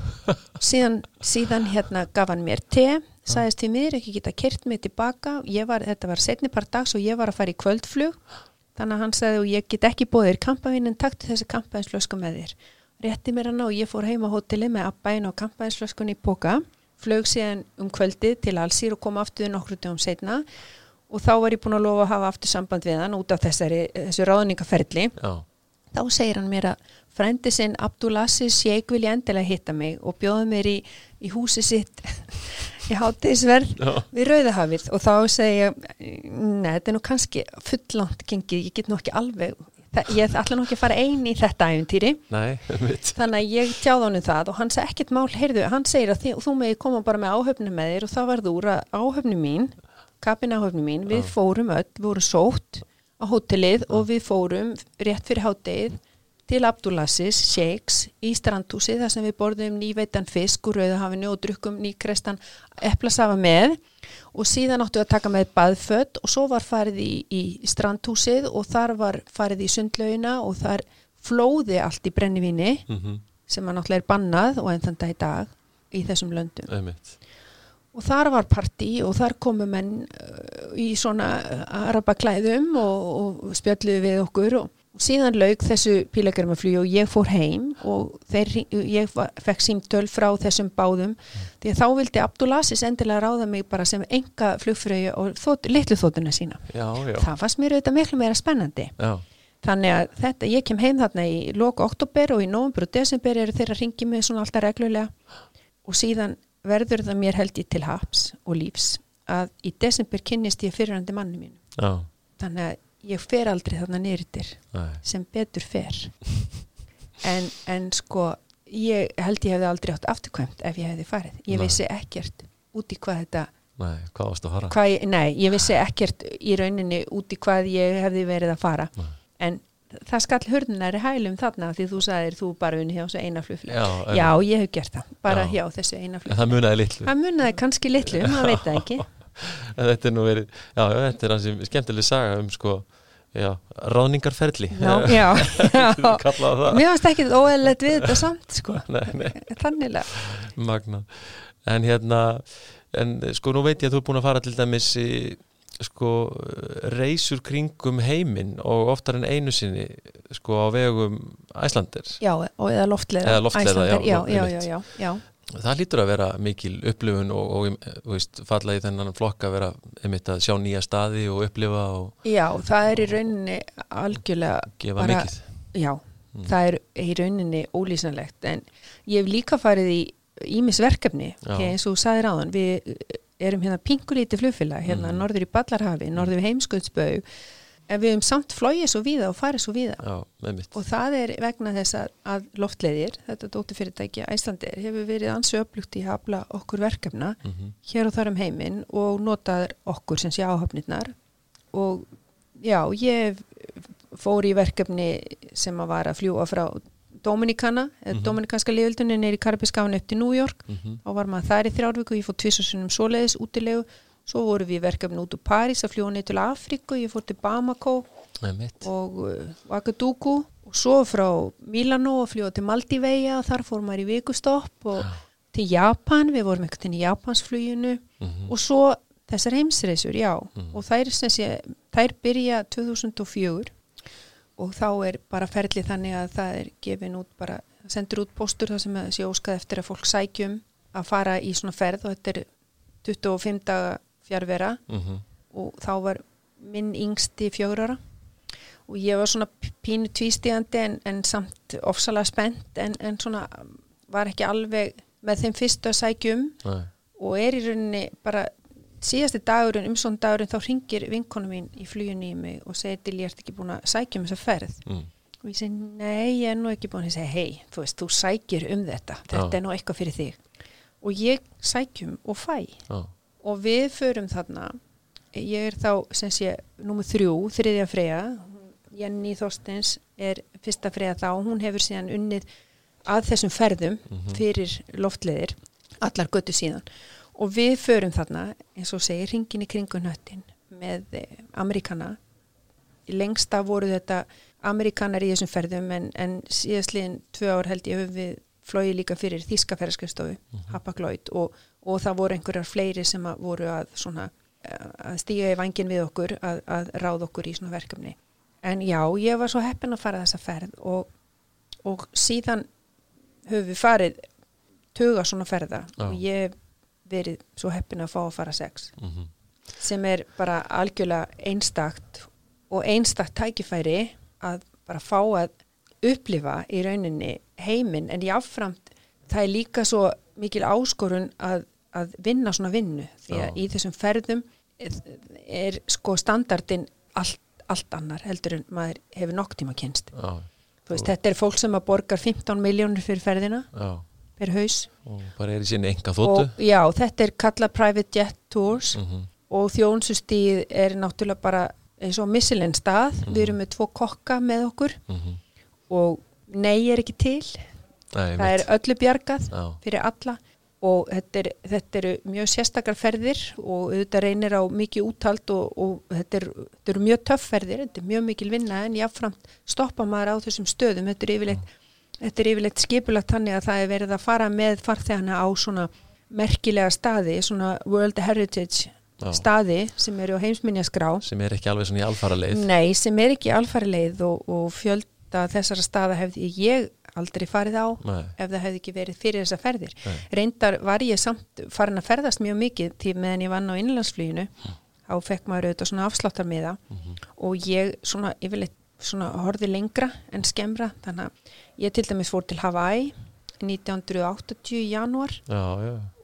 (laughs) síðan, síðan hérna gaf hann mér te sagðist við mér ekki geta kert mig tilbaka. Var, þetta var setni part dags og ég var að fara í kvöldflug. Þannig að hann sagði og ég get ekki bóðir kampavinn en taktu þessi kampavinsflösku með þér. Rétti mér hann og ég fór heim á hóteli með abbæin og kampavinsflöskun í póka flög síðan um kvöldi til Alsýr og kom aftur nokkru dögum setna og þá var ég búin að lofa að hafa aftur samband við hann út af þessari, þessu ráðningaferli já, þá segir hann mér að frændi sinn Abdulaziz Sheikh vilja endilega hitta mig og bjóða mér í, í húsi sitt (laughs) í hátegisverð Já. við Rauðahafið. Og þá segi ég neða, þetta er nú kannski fullant gengið, ég get nú ekki alveg það, ég ætla nú ekki að fara eini í þetta æfintýri nei, (laughs) þannig að ég tjáði honum það og hann sagði ekkert mál, heyrðu, hann segir að þið, þú megi koma bara með áhöfni með þér og það varð úr að áhöfni mín kapin áhöfni mín, við fórum öll, við vorum sótt á hótelið og við fórum rétt fyrir háttegið til Abdulaziz Sheiks í strandhúsi þar sem við borðum nýveitan fisk úr rauðahafinu og drukkum nýkrestan eplasafa með. Og síðan áttu að taka með baðfött og svo var farið í, í strandhúsið og þar var farið í sundlaugina og þar flóði allt í brennivíni mm sem að náttúrulega er bannað og enn þann dag í dag í þessum löndum. Einmitt. Og þar var partí og þar komu menn uh, í svona arabaklæðum og, og spjalluðu við okkur og, og síðan lauk þessu pílagarmaflug og ég fór heim og þeir, ég fekk símtöl frá þessum báðum. Því að þá vildi Abdulaziz endilega ráða mig bara sem enga flugfröyu og þótt, litlu þóttuna sína. Já, já, það fannst mér auðvitað miklu meira spennandi. Já, Þannig að þetta, ég kem heim þarna í loka oktober og í november og desember eru þeirra að ringi mig svona alltaf reglulega. Og síðan verður það mér held ég til haps og lífs að í desember kynnist ég fyrirhandi manni mín. já, Þannig að ég fer aldrei þarna nýrtir nei, sem betur fer. En, en sko, ég held ég hefði aldrei átt afturkvæmt ef ég hefði farið. Ég Nei. vissi ekkert út í hvað þetta, nei, hvað varst að fara hvað ég, nei, ég vissi ekkert í rauninni út í hvað ég hefði verið að fara. En það skall hurðunar í hælum þarna því þú sagðir þú bara unni hjá þessu eina flugfélag. já. Já, ég hef gert það, bara Já. hjá þessu eina flugfélag. það munaði litlu Það munnaði kannski litlu, maður veit það ekki. (laughs) en þetta er nú verið, já, þetta er hansi skemmtileg saga um sko já, ráðningarferli Já, já, (laughs) já. Mér varst ekki óeðlegt við þetta samt, sko. (laughs) nei, nei, Þannilega. magna en hérna, en sko nú veit ég að þú er búin að fara til dæmis í sko reysur kringum heiminn og oftar en einu sinni sko á vegum Æslandir Já, og eða loftleiða, Æslander, já, já, já, já. Það lítur að vera mikil upplifun og, og þú veist, falla í þennan flokk að vera einmitt að sjá nýja staði og upplifa og Já, það er í rauninni algjörlega gefa Bara- mikið Já, það er í rauninni ólýsanlegt en ég hef líka farið í ímis verkefni, Já. okay, eins og þú sagðir áðan við erum hérna pingulítið flugfélag hérna Mhm. norður í Ballarhafi, norður við heimskautsbau en við höfum samt flóið svo víða og farið svo víða. Já, og það er vegna þess að, loftleiðir, þetta dótturfyrirtæki Æslandir hefur verið ansi upplugt í að hafla okkur verkefna mm hér og þar um heiminn og notaður okkur sem sé áhafnirnar og já, ég fór í verkefni sem að var að fljúa frá Dominikana, mm Mhm. Dominikanska liðöldunni er í Karabískánu upp til New York. -hmm. þá var maður þar í þrjárvíku, ég fór tvisarsunum svoleiðis útilegu, svo voru við verkefni út úr París að fljúa niður til Afríku. Ég fór til Bamako einmitt. og uh, Ouagadougou. Og svo frá Milano og fljúa til Maldiveia þar fór maður í vikustopp og til Japan, við vorum ekkert inn í Japansfluginu. Mm og svo Þessar heimsreysur, já. Mhm. og þær, sé, þær byrja 2004 og þá er bara ferli þannig að það er gefin út bara, sendur út postur þar sem að sé óskað eftir að fólk sækjum að fara í svona ferð. Og þetta er 25 daga fjárvera mm og þá var minn yngsti fjórara og ég var svona pínu tvístíðandi en, en samt ofsalega spennt en, en svona var ekki alveg með þeim fyrstu að sækjum Nei. og er í rauninni bara síðasti dagurinn, umsónd dagurinn þá ringir vinkonu mín í fluginu í mig og segir til ég ert ekki búin að sækja um þessa ferð Mm. og ég segi nei, ég er nú ekki búin að segja hei, þú veist, þú sækir um þetta þetta Já. er nú eitthvað fyrir þig og ég sækjum og fæ Já. Og við förum þarna. Ég er þá sem sé númer þrjú, þriðja freyja. Jenny Þorstens er fyrsta freyja þá, hún hefur síðan unnið að þessum ferðum Mhm. fyrir loftleðir, allar göttu síðan. Og við förum þarna eins og segir ringin í kringun höttin með eh, Amerikana lengsta voru þetta Amerikanar í þessum ferðum en, en síðastliðin tvö ár held ég höfum við flóið líka fyrir Þíska ferðarskristofu mm Mhm. og, og það voru einhverjar fleiri sem að voru að svona eh, að stíga í vangin við okkur að, að ráða okkur í svona verkefni. En já, ég var svo heppin að fara þessa ferð og, og síðan höfum við farið tuga svona ferða Já. og ég verið svo heppin að fá að fara sex. Mm sem er bara algjörlega einstakt og einstakt tækifæri að bara fá að upplifa í rauninni heiminn. En jáfnframt það er líka svo mikil áskorun að, að vinna svona vinnu því að Já. í þessum ferðum er, er sko standardin allt, allt annar heldur en maður hefur nokk tíma kynst. Veist, þetta er fólk sem að borgar 15 miljónur fyrir ferðina Já. per haus Og bara er í sinni enga þóttu. já, þetta er kallað private jet tours Mm og þjónsustíð er náttúrulega bara eins og Michelin stað, Mhm. við erum með tvo kokka með okkur -hmm. og nei er ekki til Nei, það er öllu bjargað Já. fyrir alla og þetta, er, þetta eru mjög sérstakar ferðir og auðvitað reynir á mikið úthald og, og þetta, er, þetta eru mjög töff ferðir, þetta er mjög mikil vinna en jáfnframt stoppa maður á þessum stöðum þetta er yfirleitt, þetta er yfirleitt skipulagt þannig að það er verið að fara með farþegana á svona merkilega staði, svona World Heritage Já. staði sem eru á heimsminjaskrá sem er ekki alveg svona í alfara leið. Nei, sem er ekki alfari leið og, og fjölda þessara staða hefði ég aldrei farið á Nei. ef það hefði ekki verið fyrir þessa ferðir. Nei. Reyndar var ég samt farin að ferðast mjög mikið því meðan ég vann á innlandsfluginu þá fekk maður auðvitað svona afsláttarmiða Mhm. og ég svona yfirleitt svona horfði lengra en skemmra þannig að ég til dæmis fór til Hawaii 1980 í janúar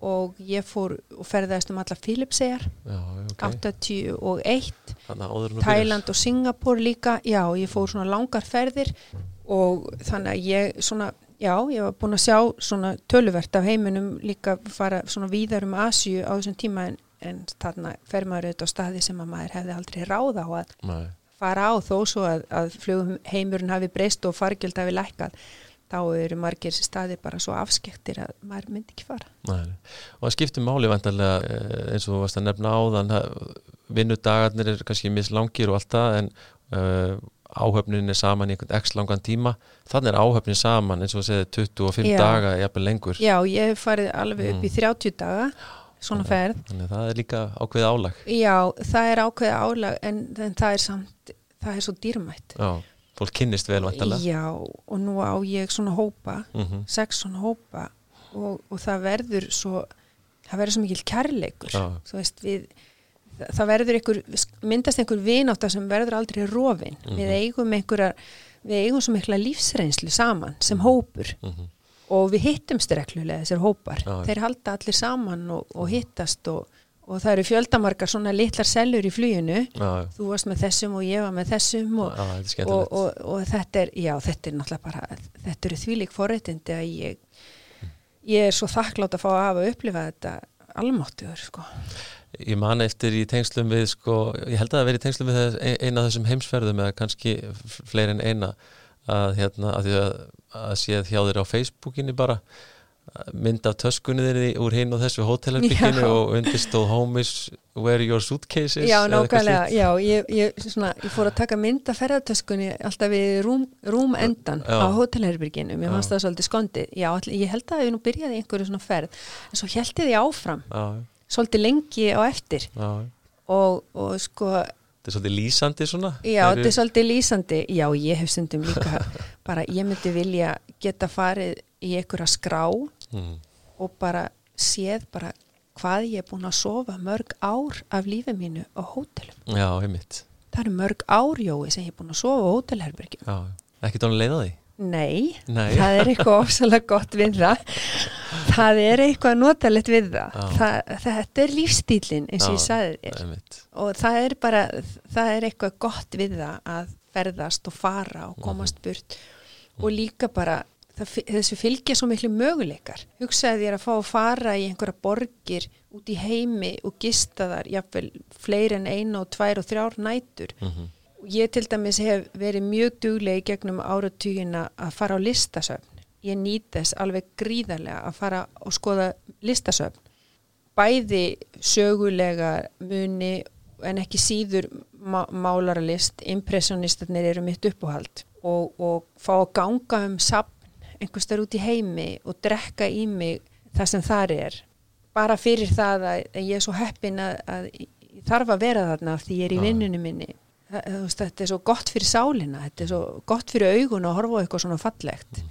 og ég fór og ferðaðist um alla Filipsegar já, já, ok. 81 Þannig að áður en þú Þæland og Singapur líka, já, ég fór svona langar ferðir og þannig að ég svona, já, ég var búin að sjá svona töluvert af heiminum líka fara svona víðar um Asju á þessum tíma en, en þarna fer maður auðvitað á staði sem að maður hefði aldrei ráð á að. Nei. fara á þó svo að, að flugum heimurinn hafi breyst og fargjöld hafi lækkað þá eru margir staði bara svo afskektir að maður myndi ekki fara. Nei, og það skiptir máli vantarlega eh, eins og þú varst að nefna áðan vinnudagarnir er kannski mislangir og allt það en uh, áhöfnin er saman í einhvern x langan tíma þannig er áhöfnin saman eins og þú segir 25 Já. daga jafnvel lengur Já, ég hef farið alveg upp í Mm. 30 daga svona ferð þannig að það er líka ákveðið álag Já, það er ákveðið álag en, en það er samt, það er svo dýrmætt. Já, fólk kynnist vel vantarlega Já, og nú á ég svona hópa, mm sex svona hópa og, og það verður svo, það verður svo mikil kærleikur. Já. Þú veist, við, það, verður einhver, myndast einhver vináta sem verður aldrei rofin. Mhm. Við eigum einhverjar, við eigum svo mikla lífsreynslu saman sem hópur -hmm. og við hittumst reglulega þessir hópar. Já. Þeir halda allir saman og, og hittast og, og það eru fjöldamarkar svona litlar sellur í fluginu Já, já, þú varst með þessum og ég var með þessum og, Já, þetta og, þetta er, já, þetta er náttúrulega bara, þetta eru þvílík forréttindi að ég, ég er svo þakklátt að fá að hafa að upplifa þetta almáttuður, sko. Ég man eftir í tengslum við sko, ég held að það veri í tengslum við þess, eina af þessum heimsferðum eða kannski fleiri en eina að hérna, að að, að séð hjá þér á Facebookinni bara mynd af töskunni þeirri úr hinn og þessu hótelherbygginu og undirstóð home is where your suitcase is Já, nákvæmlega, já, ég, ég, svona, ég fór að taka mynd af ferðartöskunni alltaf við rúm, rúm endan Já. á hótelherbyrginu, mér fannst það svolítið skondið, já, all- ég held að ég nú byrjaði einhverju svona ferð, en svo held ég því áfram. Já, svolítið lengi á eftir og, og sko þetta er svolítið lýsandi svona Já, þetta er svolítið lýsandi. Já, ég hef stundum líka (laughs) bara, ég myndi vilja geta farið í einhverja skrá mm, og bara séð bara hvað ég er búin að sofa mörg ár af lífi mínu á hótelum. Já, heimitt Það eru mörg ár, Jói, sem ég er búin að sofa á hótelherbergjum. Já, ekki tónu leiða því Nei, Nei. það er eitthvað ofsalega gott við það. Það er eitthvað notalegt við það. Það þetta er lífstílinn, eins og ég sagði þér. Og það er bara, það er eitthvað gott við það að ferðast og fara og komast burt og líka bara það, þessu fylgja svo miklu möguleikar hugsaði þér að fá að fara í einhverja borgir út í heimi og gista þar, jafnvel fleiri en einu og tvær og þrjár nætur mm og ég til dæmis hef verið mjög duglega í gegnum áratugina að fara á listasöfn. Ég nýt þess alveg gríðarlega að fara og skoða listasöfn. Bæði sögulega muni en ekki síður má málaralist, impressionistarnir eru mitt uppáhald. Og, og fá að ganga um sapn einhvers þar út í heimi og drekka í mig það sem þar er. Bara fyrir það að, ég er svo heppin að, að þarf að vera þarna því ég er í vinnunum minni veist, þetta er svo gott fyrir sálina þetta er svo gott fyrir augun að horfa eitthvað svona fallegt.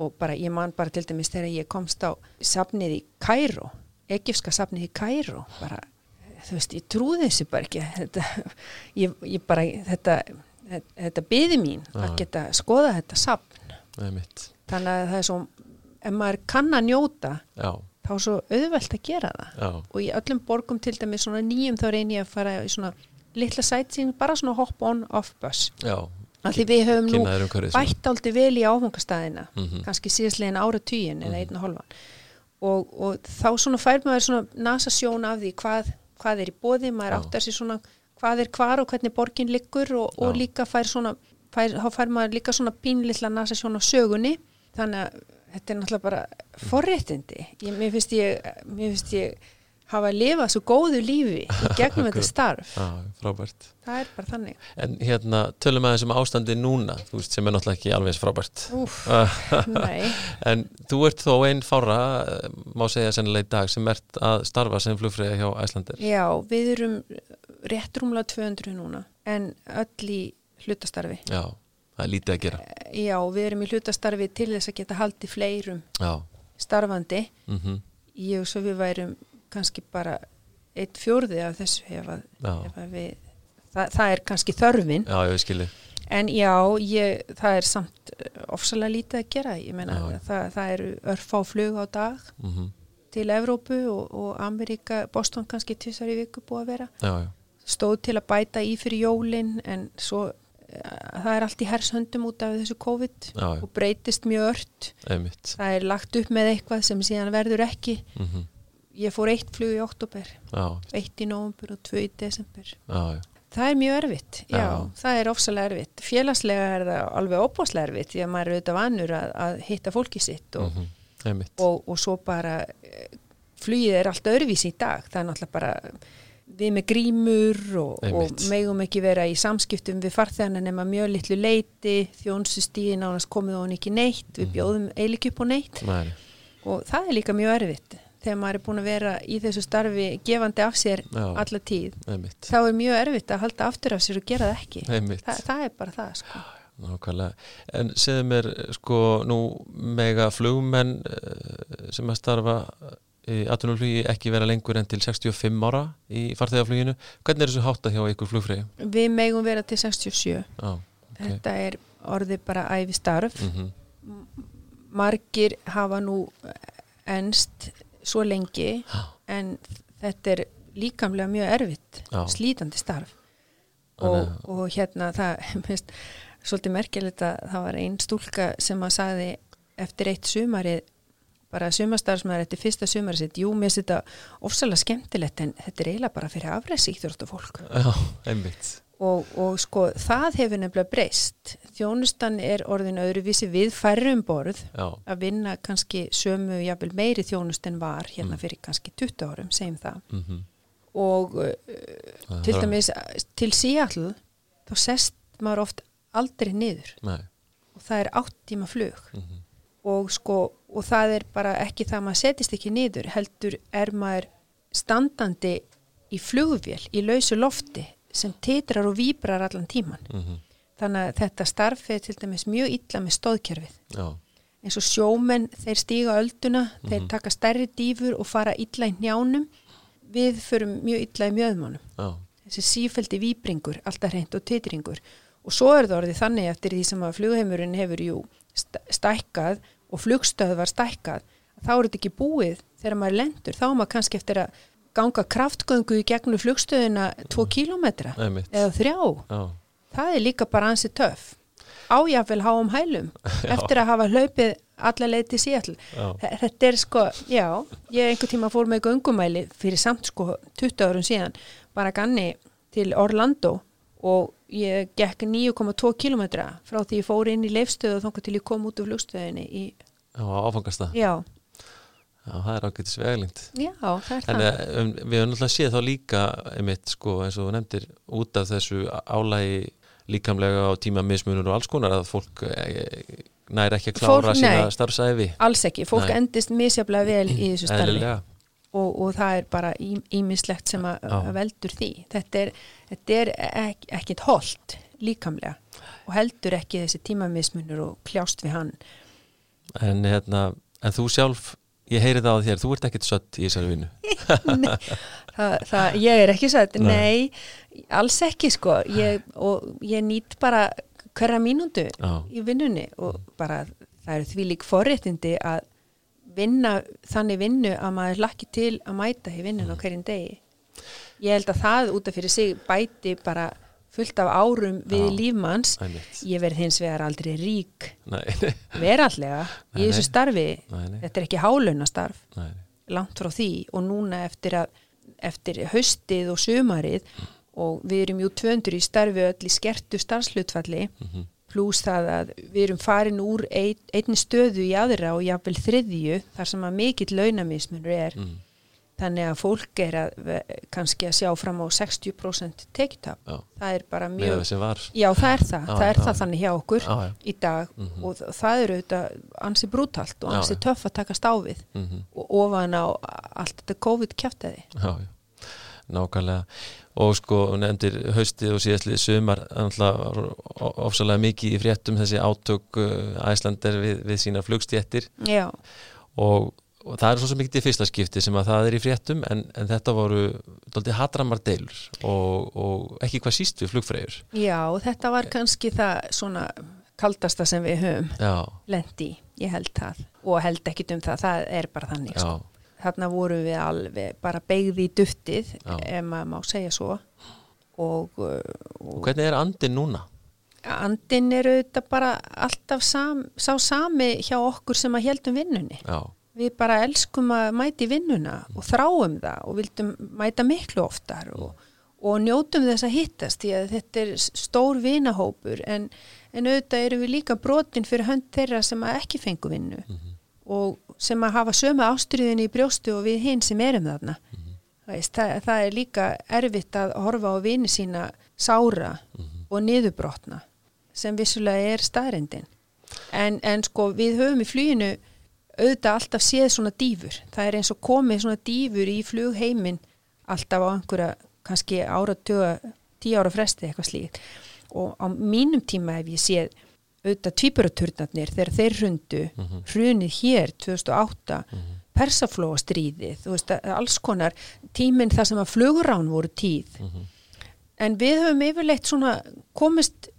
Og bara ég man bara til dæmis þegar ég komst á safnið í Kæró egifska safnið í Kæró bara, þú veist, ég trúði þessu bara ekki. Þetta, ég, ég bara þetta, þetta, þetta byði mín Já. að geta skoða þetta safn. Þannig að það er svo ef maður kann að njóta Já, þá er svo auðvelt að gera það. Já, og í öllum borgum til dæmis svona nýjum þá reynir ég að fara í svona litla sætsýn, bara svona hop on off bus. Því við höfum nú bætt áldi vel í áfangastæðina Mhm. kannski síðastlegin ára tíin eða einn og hálfan. Og, þá svona fær maður svona nasa sjón af því hvað, hvað er í bóði, maður áttar sér svona hvað er hvar og hvernig borgin liggur og, og líka fær svona fær, þá fær maður líka svona pínlilla nasa sjón á sögunni. Þannig að þetta er náttúrulega bara forréttindi. Ég, mér finnst ég mér finnst ég hafa að lifa svo góðu lífi í (laughs) gegnum þetta starf. Frábært. Það er bara þannig. En hérna, tölum aðeins um ástandi núna veist, sem er náttúrulega ekki alveg frábært. Úf, (laughs) En þú ert þó einn fára eh, má segja sennilega í dag sem ert að starfa sem flugfreyja hjá Æslandir Já, við erum rétt rúmlega 200 núna en öll í hlutastarfi. Já, það er lítið að gera. Já, við erum í hlutastarfi til þess að geta haldið fleirum Já, starfandi. mm Ég og svo við værum kannski bara eitt fjórði af þessu ef að, ef að við, það, það er kannski þörfin. já, En já, ég, það er samt eh, ofsalega lítið að gera. Meina, Já. það, það eru örfá flug á dag mm til Evrópu og, og Amerika, Boston kannski tvisar í viku búið að vera. Stóð til að bæta í fyrir jólin en svo eh, það er allt í hershöndum út af þessu COVID já, já, og breytist mjög ört. Einmitt. Það er lagt upp með eitthvað sem síðan verður ekki. Mm ég fór eitt flug í oktober Já, eitt í nóvambur og tvö í desember. Já, það er mjög erfitt, já, það er ofsalega erfitt. Félagslega er það alveg óbúslega erfitt því að maður er auðvitað vanur að, að hitta fólki sitt og, mm einmitt. og, og svo bara eh, flugið er allt öðruvísi í dag. Það er náttúrulega bara við með grímur og, og megum ekki vera í samskiptum við farþegana nema mjög litlu leiti þjónsustíðin ánast komið hún ekki neitt. Við Mhm. bjóðum upp á neitt. Nei, og það er líka mjög erfitt þegar maður er búin að vera í þessu starfi gefandi af sér Já. alla tíð einmitt þá er mjög erfitt að halda aftur af sér og gera það ekki Þa, það er bara það sko. Nákvæmlega. En segðu mér, sko, nú mega flugmenn eh, sem að starfa í atvinnuflugi ekki vera lengur en til 65 ára í farþegafluginu. Hvernig er þessu hátta hjá ykkur flugfreyju? við megum vera til 67 Já, ok. þetta er orðið bara æfi starf Mm margir hafa nú enst svo lengi Já. en þetta er líkamlega mjög erfitt Já. slítandi starf og, og hérna það (laughs) mest, svolítið merkilegt að það var ein stúlka sem að sagði eftir eitt sumarið bara sumarstarfsmaður eftir fyrsta sumarið sitt jú, mér finnst þetta ofsalega skemmtilegt en þetta er eiginlega bara fyrir afræðsíkþjórt fólk Já, einmitt. Og, og sko það hefur nefnilega breyst. Þjónustan er orðin öðruvísi. Við færri um borð Já, að vinna kannski sömu jafnvel meiri þjónust en var hérna fyrir kannski 20 árum, segjum það. Mm og uh, til dæmis til Seattle þá sest maður oft aldrei niður. Nei, og það er átt tíma flug. Mm og sko og það er bara ekki það að maður setist ekki niður heldur er maður standandi í flugvél í lausu lofti sem titrar og víbrar allan tíman mm -hmm. þannig að þetta starf er til dæmis mjög illa með stóðkerfið Já, eins og sjómenn, þeir stíga ölduna þeir Mhm. taka stærri dýfur og fara illa í njánum við förum mjög illa í mjöðmánum já, þessi sífældi víbringur, alltaf hreint og titringur. Og svo er það orðið þannig eftir því sem að flugheimurinn hefur jú st- stækkað og flugstöð var stækkað þá er þetta ekki búið. Þegar maður lendur þá er maður kannski eftir að ganga kraftgöngu í gegnum flugstöðina tvo kílómetra einmitt. eða þrjá. Já, það er líka bara ansi töff. Ájafvel háum hælum (laughs) eftir að hafa hlaupið alla leið til já, Þe- þetta er sko, já ég einhver tíma fór með göngumæli fyrir samt sko 20 árum síðan bara ganni til Orlando og ég gekk 9,2 kilometra frá því ég fór inn í leifstöðu og þóngar til ég kom út af flugstöðinni í, já, áfangast það já, Já, það er ágætis veglínt já, það er En það. eh, um, við höfum náttúrulega séð þá líka einmitt sko eins og þú nefndir út af þessu álægi líkamlega og tímamismunur og alls konar að fólk e, næri ekki að klára Fólk- sína nei. starfsæfi alls ekki, fólk Nei. endist misjaflega vel í þessu starfi. Og, og það er bara ímislegt sem að að veldur því. Þetta er, þetta er ek, ekkit holdt líkamlega og heldur ekki þessi tímamismunur og kljást við hann. En, hérna, en þú sjálf ég heyri það á þér, þú ert ekkit sött í þessari vinnu (laughs) það, það, ég er ekki satt, Nei. nei, alls ekki sko ég, og ég nýtt bara hverja mínútu Já. í vinnunni og bara það eru því lík forréttindi að vinna þannig vinnu að maður lakki til að mæta í vinnun á Mm. hverjum degi ég held að það út af fyrir sig bæti bara fullt af árum við Já. lífmanns Einmitt. ég verð hins vegar aldrei rík verallega í þessu starfi nei, nei, þetta er ekki hálunastarf langt frá því og núna eftir að eftir haustið og sumarið og við erum jú 200 í starfi öll í skertu starfslutfalli Mhm. pluss það að við erum farin úr ein, einni stöðu í aðra og jáfnvel þriðju þar sem að mikill launamismunur er Mm. Þannig að fólk er að kannski að sjá fram á 60% tekjutap Já. það er bara mjög já það er það, Já, það er já. það þannig hjá okkur Já, já. í dag Mhm. og þ- það eru auðvitað ansi brútalt og Já, ansi já. töff að takast á við mm og ofan á allt þetta COVID kjáftæði. Já, já, nákvæmlega og sko, nefndir haustið og síðastlið sumar, ofsalega mikið í fréttum þessi átök uh, æslander við, við sína flugstjettir Já, og, og það er svo mikið í fyrsta skipti sem að það er í fréttum en, en þetta voru dálítið hatramar deilur og, og ekki hvað síst við flugfreyjur. Já, þetta var kannski það svona kaldasta sem við höfum lendi, ég held það. Og held ekkit um það, það er bara þannig sko. þarna vorum við alveg bara beigði í duftið ef maður má segja svo. Og, uh, og og hvernig er andin núna? andin er auðvitað bara alltaf sam, sá sami hjá okkur sem að heldum vinnunni. Já, við bara elskum að mæti vinnuna og þráum það og vildum mæta miklu oftar og, og njótum þess að hittast því að þetta er stór vinahópur en, en auðvitað eru við líka brotin fyrir hönd þeirra sem að ekki fengu vinnu og sem að hafa sömu ástriðinni í brjóstu og við hinn sem erum þarna. Veist, það, það er líka erfitt að horfa á vini sína sára og niðurbrotna sem vissulega er staðrendin en, en sko við höfum í fluginu auðvitað alltaf séð svona dýfur. Það er eins og komið svona dýfur í flugheimin alltaf á einhverja kannski áratuga, tíu ára fresti eitthvað slíkt. Og á mínum tíma hef ég séð auðvitað tvíburaturnarnir þegar þeir hrundu hrunið hér 2008 persaflóastríðið, þú veist, alls konar tíminn þar sem að flugurán voru tíð. En við höfum yfirleitt svona komist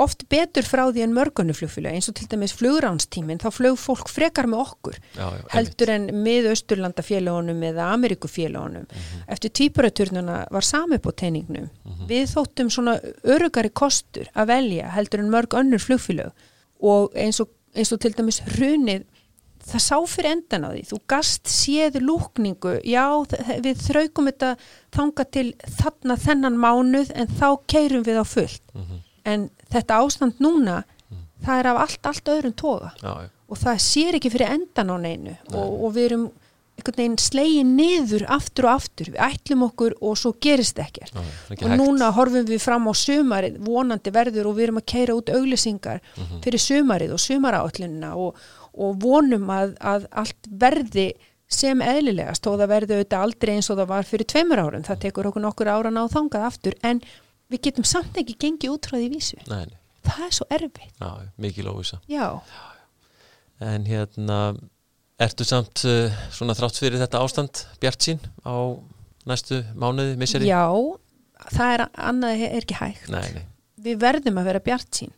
oft betur frá því en mörgunuflugfélag eins og til dæmis fluguránstíminn þá flög fólk frekar með okkur já, já heldur en með Östurlandafélagunum eða Amerikufélagunum eftir tvíburaturnuna var sami på teiningnum við þóttum svona örugari kostur að velja heldur en mörg önnur flugfélag og eins og, eins og til dæmis hrunið það sá fyrir endan á því, þú gast séð lúkningu, já við þraukum þetta þanga til þarna þennan mánuð en þá keirum við á fullt en þetta ástand núna það er af allt, allt öðrum toga. Já, og það sér ekki fyrir endan á neinu. Og, og við erum einhvern veginn slegin niður aftur og aftur. Við ætlum okkur og svo gerist ekkert. Já, ekki og hægt. núna horfum við fram á sumarið vonandi verður og við erum að keira út auglýsingar fyrir sumarið og sumaráallunina og, og vonum að, að allt verði sem eðlilegast. Og það verður auðvitað aldrei eins og það var fyrir tveimur árum, það tekur okkur nokkur ára ná þangað aftur. En við getum samt ekki gengið út frá því vísu. Nei, nei. Það er svo erfitt. Já, mikil óvisa. Já, En hérna, ertu samt uh, svona þrátt fyrir þetta ástand bjart sín á næstu mánuði, misseri? já, það er annað er ekki hægt. Nei, nei, Við verðum að vera bjart sín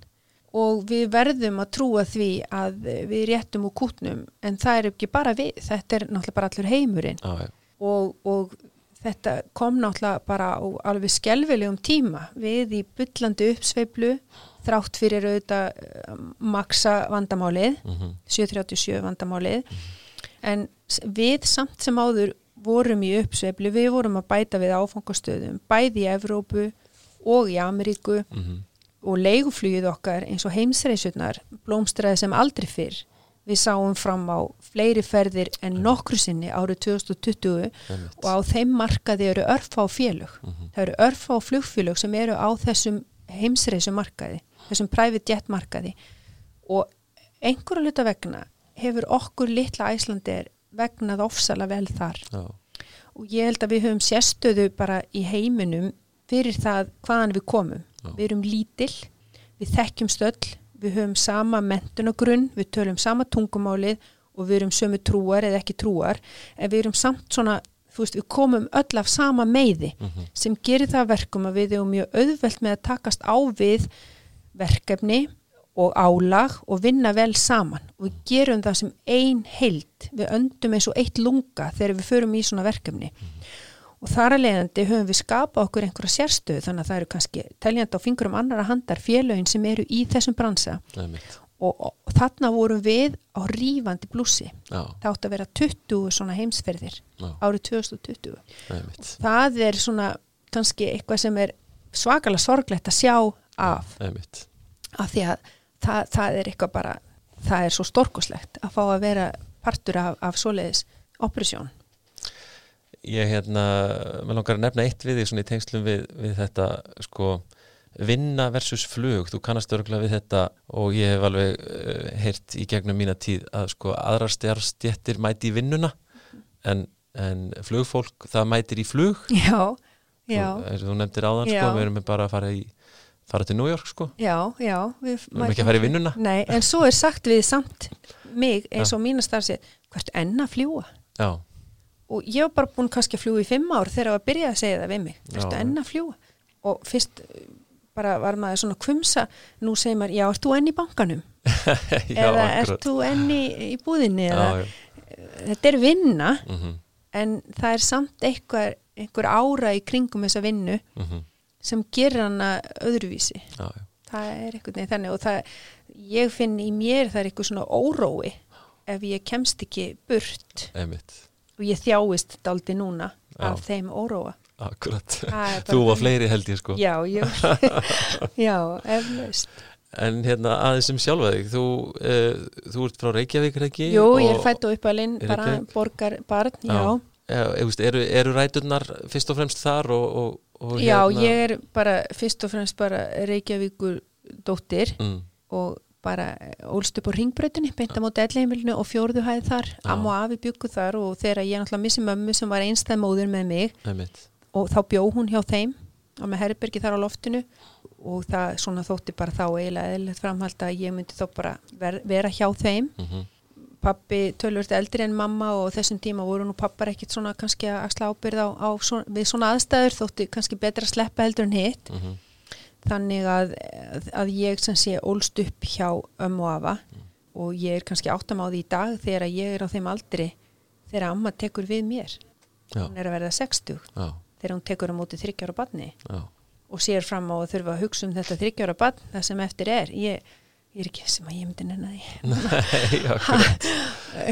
og við verðum að trúa því að við réttum úr kútnum en það er ekki bara við, þetta er náttúrulega bara allur heimurinn já, já, og, og þetta kom náttúrulega bara á alveg skelvilegum tíma. Við í byllandi uppsveiflu þrátt fyrir auðvitað eh, maksa vandamálið, mhm, 737 vandamálið. En við samt sem áður vorum í uppsveiflu, við vorum að bæta við áfangastöðum, bæði í Evrópu og í Ameríku. Mhm, og leiguflugið okkar eins og heimsreisurnar blómstræði sem aldrei fyrr. Við sáum fram á fleiri ferðir en nokkru sinni árið 2020 einmitt. og á þeim markaði eru örfá félög. Mhm. Það eru örfá flugfélög sem eru á þessum heimsreisumarkaði, þessum private jet markaði og einhverju luta vegna hefur okkur litla æslandir vegnað ofsala vel þar Já, og ég held að við höfum sérstöðu bara í heiminum fyrir það hvaðan við komum. Já. Við erum lítill, við þekkjum stöll, við höfum sama mentunagrunn, við tölum sama tungumálið og við erum sömu trúar eða ekki trúar, en við erum samt svona, þú veist, við komum öll af sama meiði mhm, sem gerir það að verkum að við erum mjög auðvelt með að takast á við verkefni og álag og vinna vel saman. Og við gerum það sem ein heild. Við öndum eins og eitt lunga þegar við förum í svona verkefni og þar að leiðandi höfum við skapað okkur einhverja sérstöðu þannig að það eru kannski teljandi á fingurum annara handar félögin sem eru í þessum bransa. Og, og, og þarna vorum við á rífandi blúsi það átt að vera 20 svona heimsferðir já, árið 2020 einmitt. það er svona kannski eitthvað sem er svakalega sorglegt að sjá af. Einmitt. af því að það, það er eitthvað bara það er svo storkoslegt að fá að vera partur af, af svoleiðis operasjón Ég hérna, mér langar að nefna eitt við því svona í tengslum við, við þetta sko vinna versus flug, þú kannast örgulega við þetta og ég hef alveg uh, heyrt í gegnum mína tíð að sko aðrar stjárstjettir mæti í vinnuna en, en flugfólk það mætir í flug. Já, (laughs) já, Þú- þú nefndir áðan Já. sko, við erum bara að fara í fara til New York sko, já, já við erum ekki að fara í vinnuna. Nei, en svo er sagt við samt mig eins og mína starfsið hvert enn að fljúa Já, og ég var bara búin kannski að fljúa í fimm ár þegar það var að byrja að segja það við mig. Já. ertu enn að fljúa og fyrst eh, bara var maður svona kvumsa nú segir maður, já, ert þú enn í bankanum? (laughs) Já, eða ert þú enn í, búðinni? Já, eða, já, þetta er vinna mhm, en það er samt eitthvað, einhver ára í kringum þessa vinnu mhm, sem gerir hana öðruvísi. Já, já, það er einhvern veginn þannig og það, ég finn í mér það er eitthvað svona órói ef ég kemst ekki burt. Einmitt og ég þjáist daldi núna Já. af þeim óróa Akkurat, þú þannig. fleiri held ég sko já, ég, (laughs) já, eflaust En hérna aðeins sem sjálfa þig, þú, uh, þú ert frá Reykjavík, ekki? jú, ég er fætt og uppalinn bara borgar barn, já, Já. Já, ég veist, eru, eru ræturnar fyrst og fremst þar og, og, og já, hérna, ég er bara fyrst og fremst bara Reykjavíkur dóttir mm, og bara ólst upp á ringbrautinni beint á móti ellheimilinu og fjórðu hæði þar. Já. amma og afi byggu þar og þegar ég náttúrulega missi mömmu sem var einstæð móður með mig einmitt, og þá bjó hún hjá þeim og með herbergi þar á loftinu og það svona þótti bara þá eiginlega eðlilegt framhald að ég myndi þá bara ver, vera hjá þeim. Mm pappi tölvört eldri en mamma og þessum tíma voru nú pappar ekkit svona kannski að axla ábyrð á, á svona, við svona aðstæður þótti kannski betra að sleppa heldur en hitt. Mm þannig að, að ég sem sé ólst upp hjá ömmu og afa og ég er kannski áttam á því í dag þegar ég er á þeim aldri þegar amma tekur við mér. Já, hún er að verða 60 já, þegar hún tekur á móti þryggjára barni já, og sér fram á að þurfa að hugsa um þetta þryggjára barn það sem eftir er. Ég, ég er ekki sem að ég myndi nenni (laughs)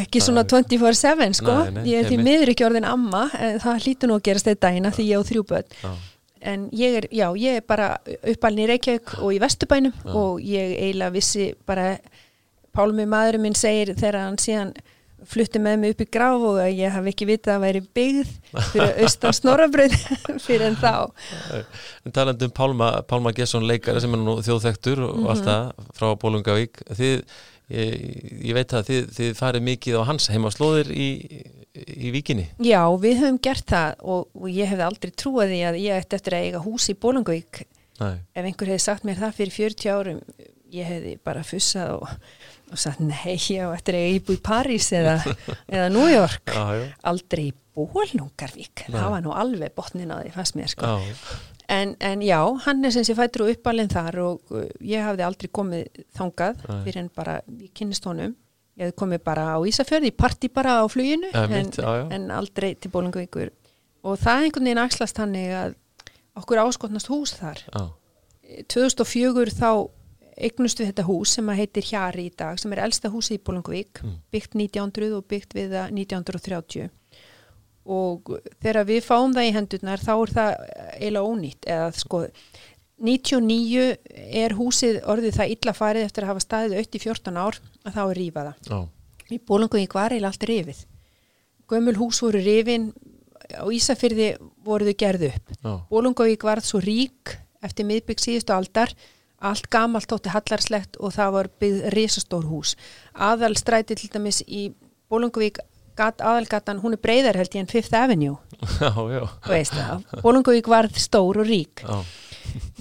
ekki svona 24-7 sko. Nei, nei, ég er því miður ekki orðin amma það hlýtur nú að gerast þetta dagina því ég á þrjú börn. Já, en ég er, já, ég er bara uppalinn í Reykjavík og í Vesturbænum Já. og ég eiginlega vissi bara Pálmi maðurinn minn segir þegar hann síðan flutti með mig upp í graf og ég hafi ekki vitað að væri byggð fyrir (laughs) austan snorabröð (laughs) fyrir en þá en talandi um Pálma, Pálma Gesson leikari sem er nú þjóðþektur og Mhm. allt það frá Bólungavík þið, ég, ég veit að þið, þið farið mikið á hans heimaslóðir í, í vikinni? Já, við höfum gert það og, og ég hefði aldrei trúið því að ég ætti eftir að eiga hús í Bólungavík ef einhver hefði sagt mér það fyrir 40 árum ég hefði bara fussað og, og sagt nei, ég á eftir að ég íbú í París eða, (laughs) eða New York Já, já. aldrei í Bólungarvík það var nú alveg botnin á því fannst mér sko. Já, en, en já, hann er sem sé fættur og uppalinn þar og uh, ég hafði aldrei komið þangað Nei. fyrir en bara ég kynnist honum ég hefði komið bara á Ísafjörði, í partí bara á fluginu en, en aldrei til Bólungavíkur og það er einhvern veginn axlast hannig að okkur áskotnast hús þar. Já, 2004 þá eignustu þetta hús sem að heitir Hjari í dag sem er elsta húsi í Bólungavík Mm. byggt 1900 og byggt við það 1930 og þegar við fáum það í hendurnar þá er það eiginlega ónýtt. Eða sko 99 er húsið orðið það illa farið eftir að hafa staðið aukt í 14 ár að þá er rífa það. Já, í Bólungavík var eiginlega allt rifið. Gömul hús voru rifin á Ísafyrði voru þau gerð upp. Já, Bólungavík varð svo rík eftir miðbygg síðustu aldar. Allt gamalt tótti hallarslegt og það var byggð risastór hús. Aðalstræti til dæmis í Bólungavík gat, aðalgatan, hún er breyðar held ég en Fifth Avenue, já, já, veist það. Bólungavík varð stór og rík. Já,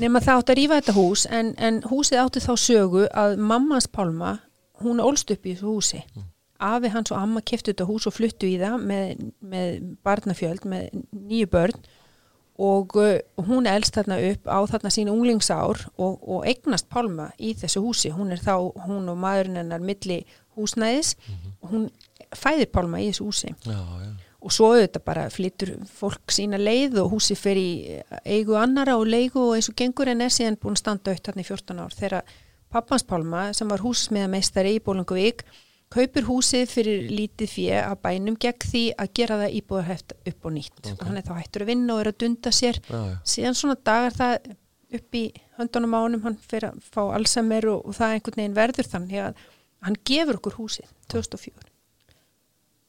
nema það átti að rífa þetta hús en, en húsið átti þá sögu að mammans Pálma, hún ólst upp í þessu húsi. Afi hans og amma keftu þetta hús og fluttu í það með, með barnafjöld, með nýju börn. Og uh, hún elst þarna upp á þarna sín unglingsár og, og eignast Pálma í þessu húsi. Hún er þá, hún og maðurinn hennar milli húsnæðis. Og hún fæðir Pálma í þessu húsi. Já, já, og svo auðvitað bara flyttur fólk sína leið og húsi fer í eigu annara og leigu og eins og gengur en er síðan búin að standa aukt þarna í 14 ár þegar pappans Pálma sem var húsmiðameistari í Bólungavík kaupir húsið fyrir lítið fjö að bænum gegn því að gera það íbúðarheft upp og nýtt. Ok. og hann er þá hættur að vinna og er að dunda sér. Já, já, síðan svona dagar það upp í höndunum ánum hann fyrir að fá Alzheimer og, og það einhvern veginn verður þannig að hann gefur okkur húsið 2004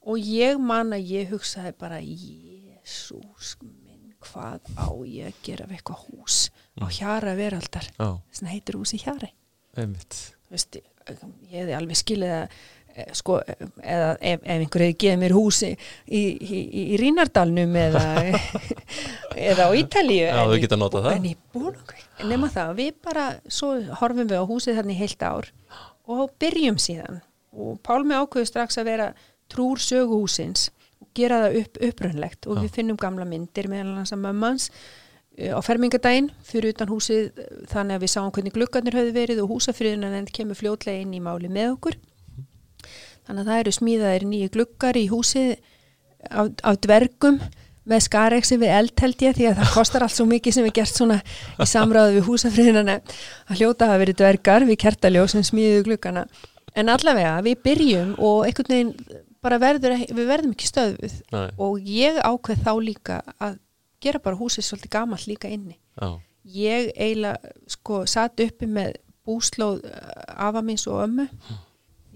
og ég man að ég hugsaði bara Jésús minn hvað á ég að gera við eitthvað hús á hjara veraldar? Þess að heitir húsi hjari veist, ég hefði alveg skilið að eh, sko, eða ef, ef einhver hefði gefið mér húsi í, í, í, Rínardalnum eða (laughs) eða á Ítalíu Já, en það. en í Bólungavík, nema það við bara, svo horfum við á húsið þarna í heilt ár og byrjum síðan og Pálmi ákveður strax að vera trúr söguhúsins og gera það upp, upprönnlegt og Já. við finnum gamla myndir meðal hans að mömmans uh, á fermingadaginn fyrir utan húsið þannig að við sáum hvernig gluggarnir höfðu verið og húsafriðunan en kemur fljótlega inn í máli með okkur. Þannig að það eru smíðaðir nýju gluggar í húsið af, af dvergum með skareksi við eld held ég því að það kostar allt svo mikið sem er gert svona í samráðu við húsafriðunan að hljóta hafa verið dvergar við kertaljó sem smíðuðu gluggana. En allavega við byrjum og einhvern veginn bara verður, við verðum ekki stöðuð og ég ákveð þá líka að gera bara húsið svolítið gamalt líka inni. Já, ég eiginlega sko satt uppi með búslóð eh, afa míns og ömmu.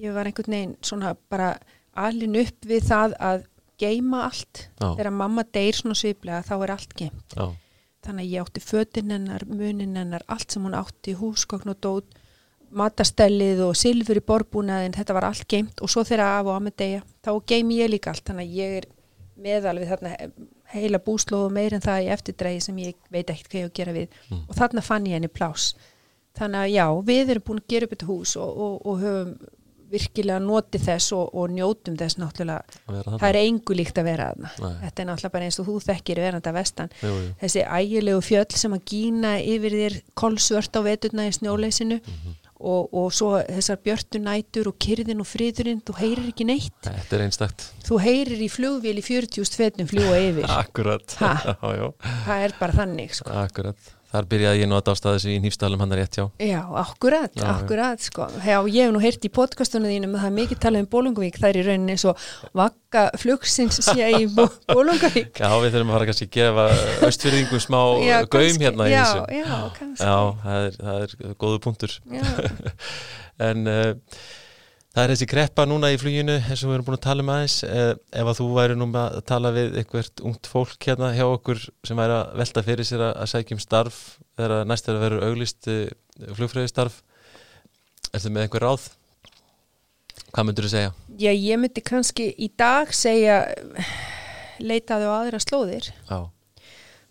Ég var einhvern veginn svona bara alin upp við það að geima allt. Já. þegar mamma deyr svona sviplega þá er allt geimt já, þannig að ég átti fötin hennar, munin hennar allt sem hún átti, húsgögn og dót matastellið og silfur í borbúnaðin, þetta var allt geimt og svo þegar af og að með deyja, þá geimi ég líka allt. Þannig að ég er meðal við þarna heila búslóð og meir en það í eftirdrægi sem ég veit ekkert hvað ég á að gera við Mm. og þarna fann ég henni plás þannig að já, við erum búin að gera upp þetta hús og, og, og höfum virkilega notið þess og, og njótum þess náttúrulega, það er engu líkt að vera Nei. þetta er náttúrulega bara eins og þú þekkir veranda vestan jú, jú. þessi ægilegu fjöll sem að gína yfir þér kolsvört á veturna í snjóleysinu Mhm. Og, og svo þessar björtu nætur og kyrðin og friðurinn, þú heyrir ekki neitt. Þetta er einstakt. Þú heyrir í flugvél í 40 fetum fljúa yfir. (laughs) Akkurat, Ha? það er bara þannig sko. akkurat Þar byrjaði ég nú að dástaði þessu í nýfstalum hann er rétt, já já, akkurat, Já, já. akkurat sko. já, ég hef nú heyrt í podcastunum þínum að það er mikið talað um Bólungavík, það er í rauninni svo vakka flugsins sé í Bó- (laughs) Bólungavík Já, við þurfum að fara kannski að gefa östfyrðingum smá (laughs) Já, gaum kannski. hérna í já, þessu já, kannski Já, það er, það er góðu punktur Já. (laughs) En uh, það er þessi kreppa núna í fluginu eins og við erum búin að tala um aðeins uh, ef að þú væri nú að tala við eitthvað ungt fólk hérna hjá okkur sem væri að velta fyrir sér að, sækjum starf þegar næst er að vera auglist uh, flugfræðistarf Ertu með einhver ráð? Hvað myndur þú segja? Já, ég myndi kannski í dag segja leitaðu á aðra slóðir. Já.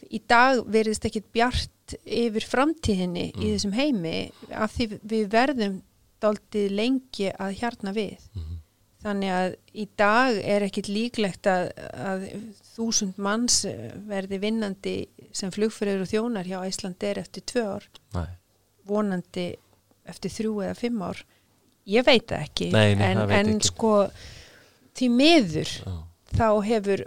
Í dag verðist ekkit bjart yfir framtíðinni mm. í þessum heimi af því við verðum daldið lengi að hjarna við. Mm. Þannig að í dag er ekkit líklegt að, að þúsund manns verði vinnandi sem flugfyrir og þjónar hjá Æslandir eftir tvö ár. Nei. Vonandi eftir þrjú eða fimm ár ég veit það ekki nei, nei, en, veit en ekki. sko því miður Já. þá hefur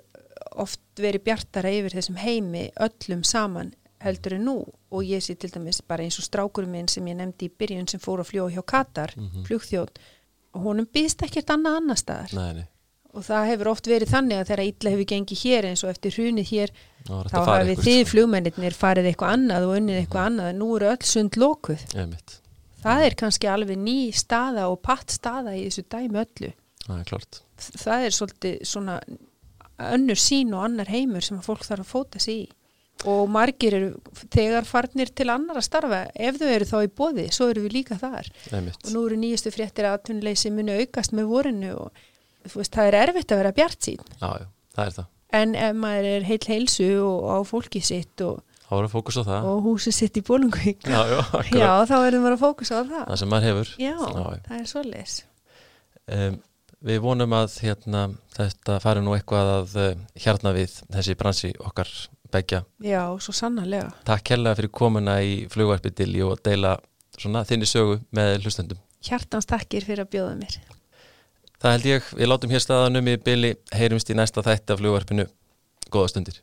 oft verið bjartara yfir þessum heimi öllum saman heldur en nú. Og ég sé til dæmis bara eins og strákurum minn sem ég nefndi í byrjun sem fór að fljóða hjá Katar mm -hmm. flugþjóð og honum býðst ekkert annað annar staðar. Nei, og það hefur oft verið þannig að þegar illa hefur gengið hér eins og eftir hrunið hér Ná, þá hafið þið sko. flugmennir farið eitthvað annað og unnið eitthvað annað. En nú eru öll sund lókuð það er kannski alveg ný staða og patt staða í þessu dæmi öllu. Klart. Það er svolítið svona önnur sín og annar heimur sem að fólk þarf að fóta sig í og margir eru þegar farnir til annar að starfa ef þau eru þá í bóði, svo eru við líka þar. Einmitt. og nú eru nýjustu fréttir að atvinnuleysi muni aukast með vorinu og veist, það er erfitt að vera bjart sín já, já, það er það. En ef maður er heil heilsu og á fólki sitt og, og húsi sitt í bólungvík já, já, (laughs) já, þá verður maður að fókusa á það. Það sem maður hefur. Já, það er svoleiðis. Um, við vonum að hérna, þetta fari nú eitthvað að uh, hjarna við þessi bransi okkar begja já, svo sannarlega. Takk kærlega fyrir komuna í flugvarpi til og deila svona þinni sögu með hlustendum. Hjartans takkir fyrir að bjóða mér. Það held ég, við látum hér staðanum í byli heyrumst í næsta þætti af flugvarpinu. Góða stundir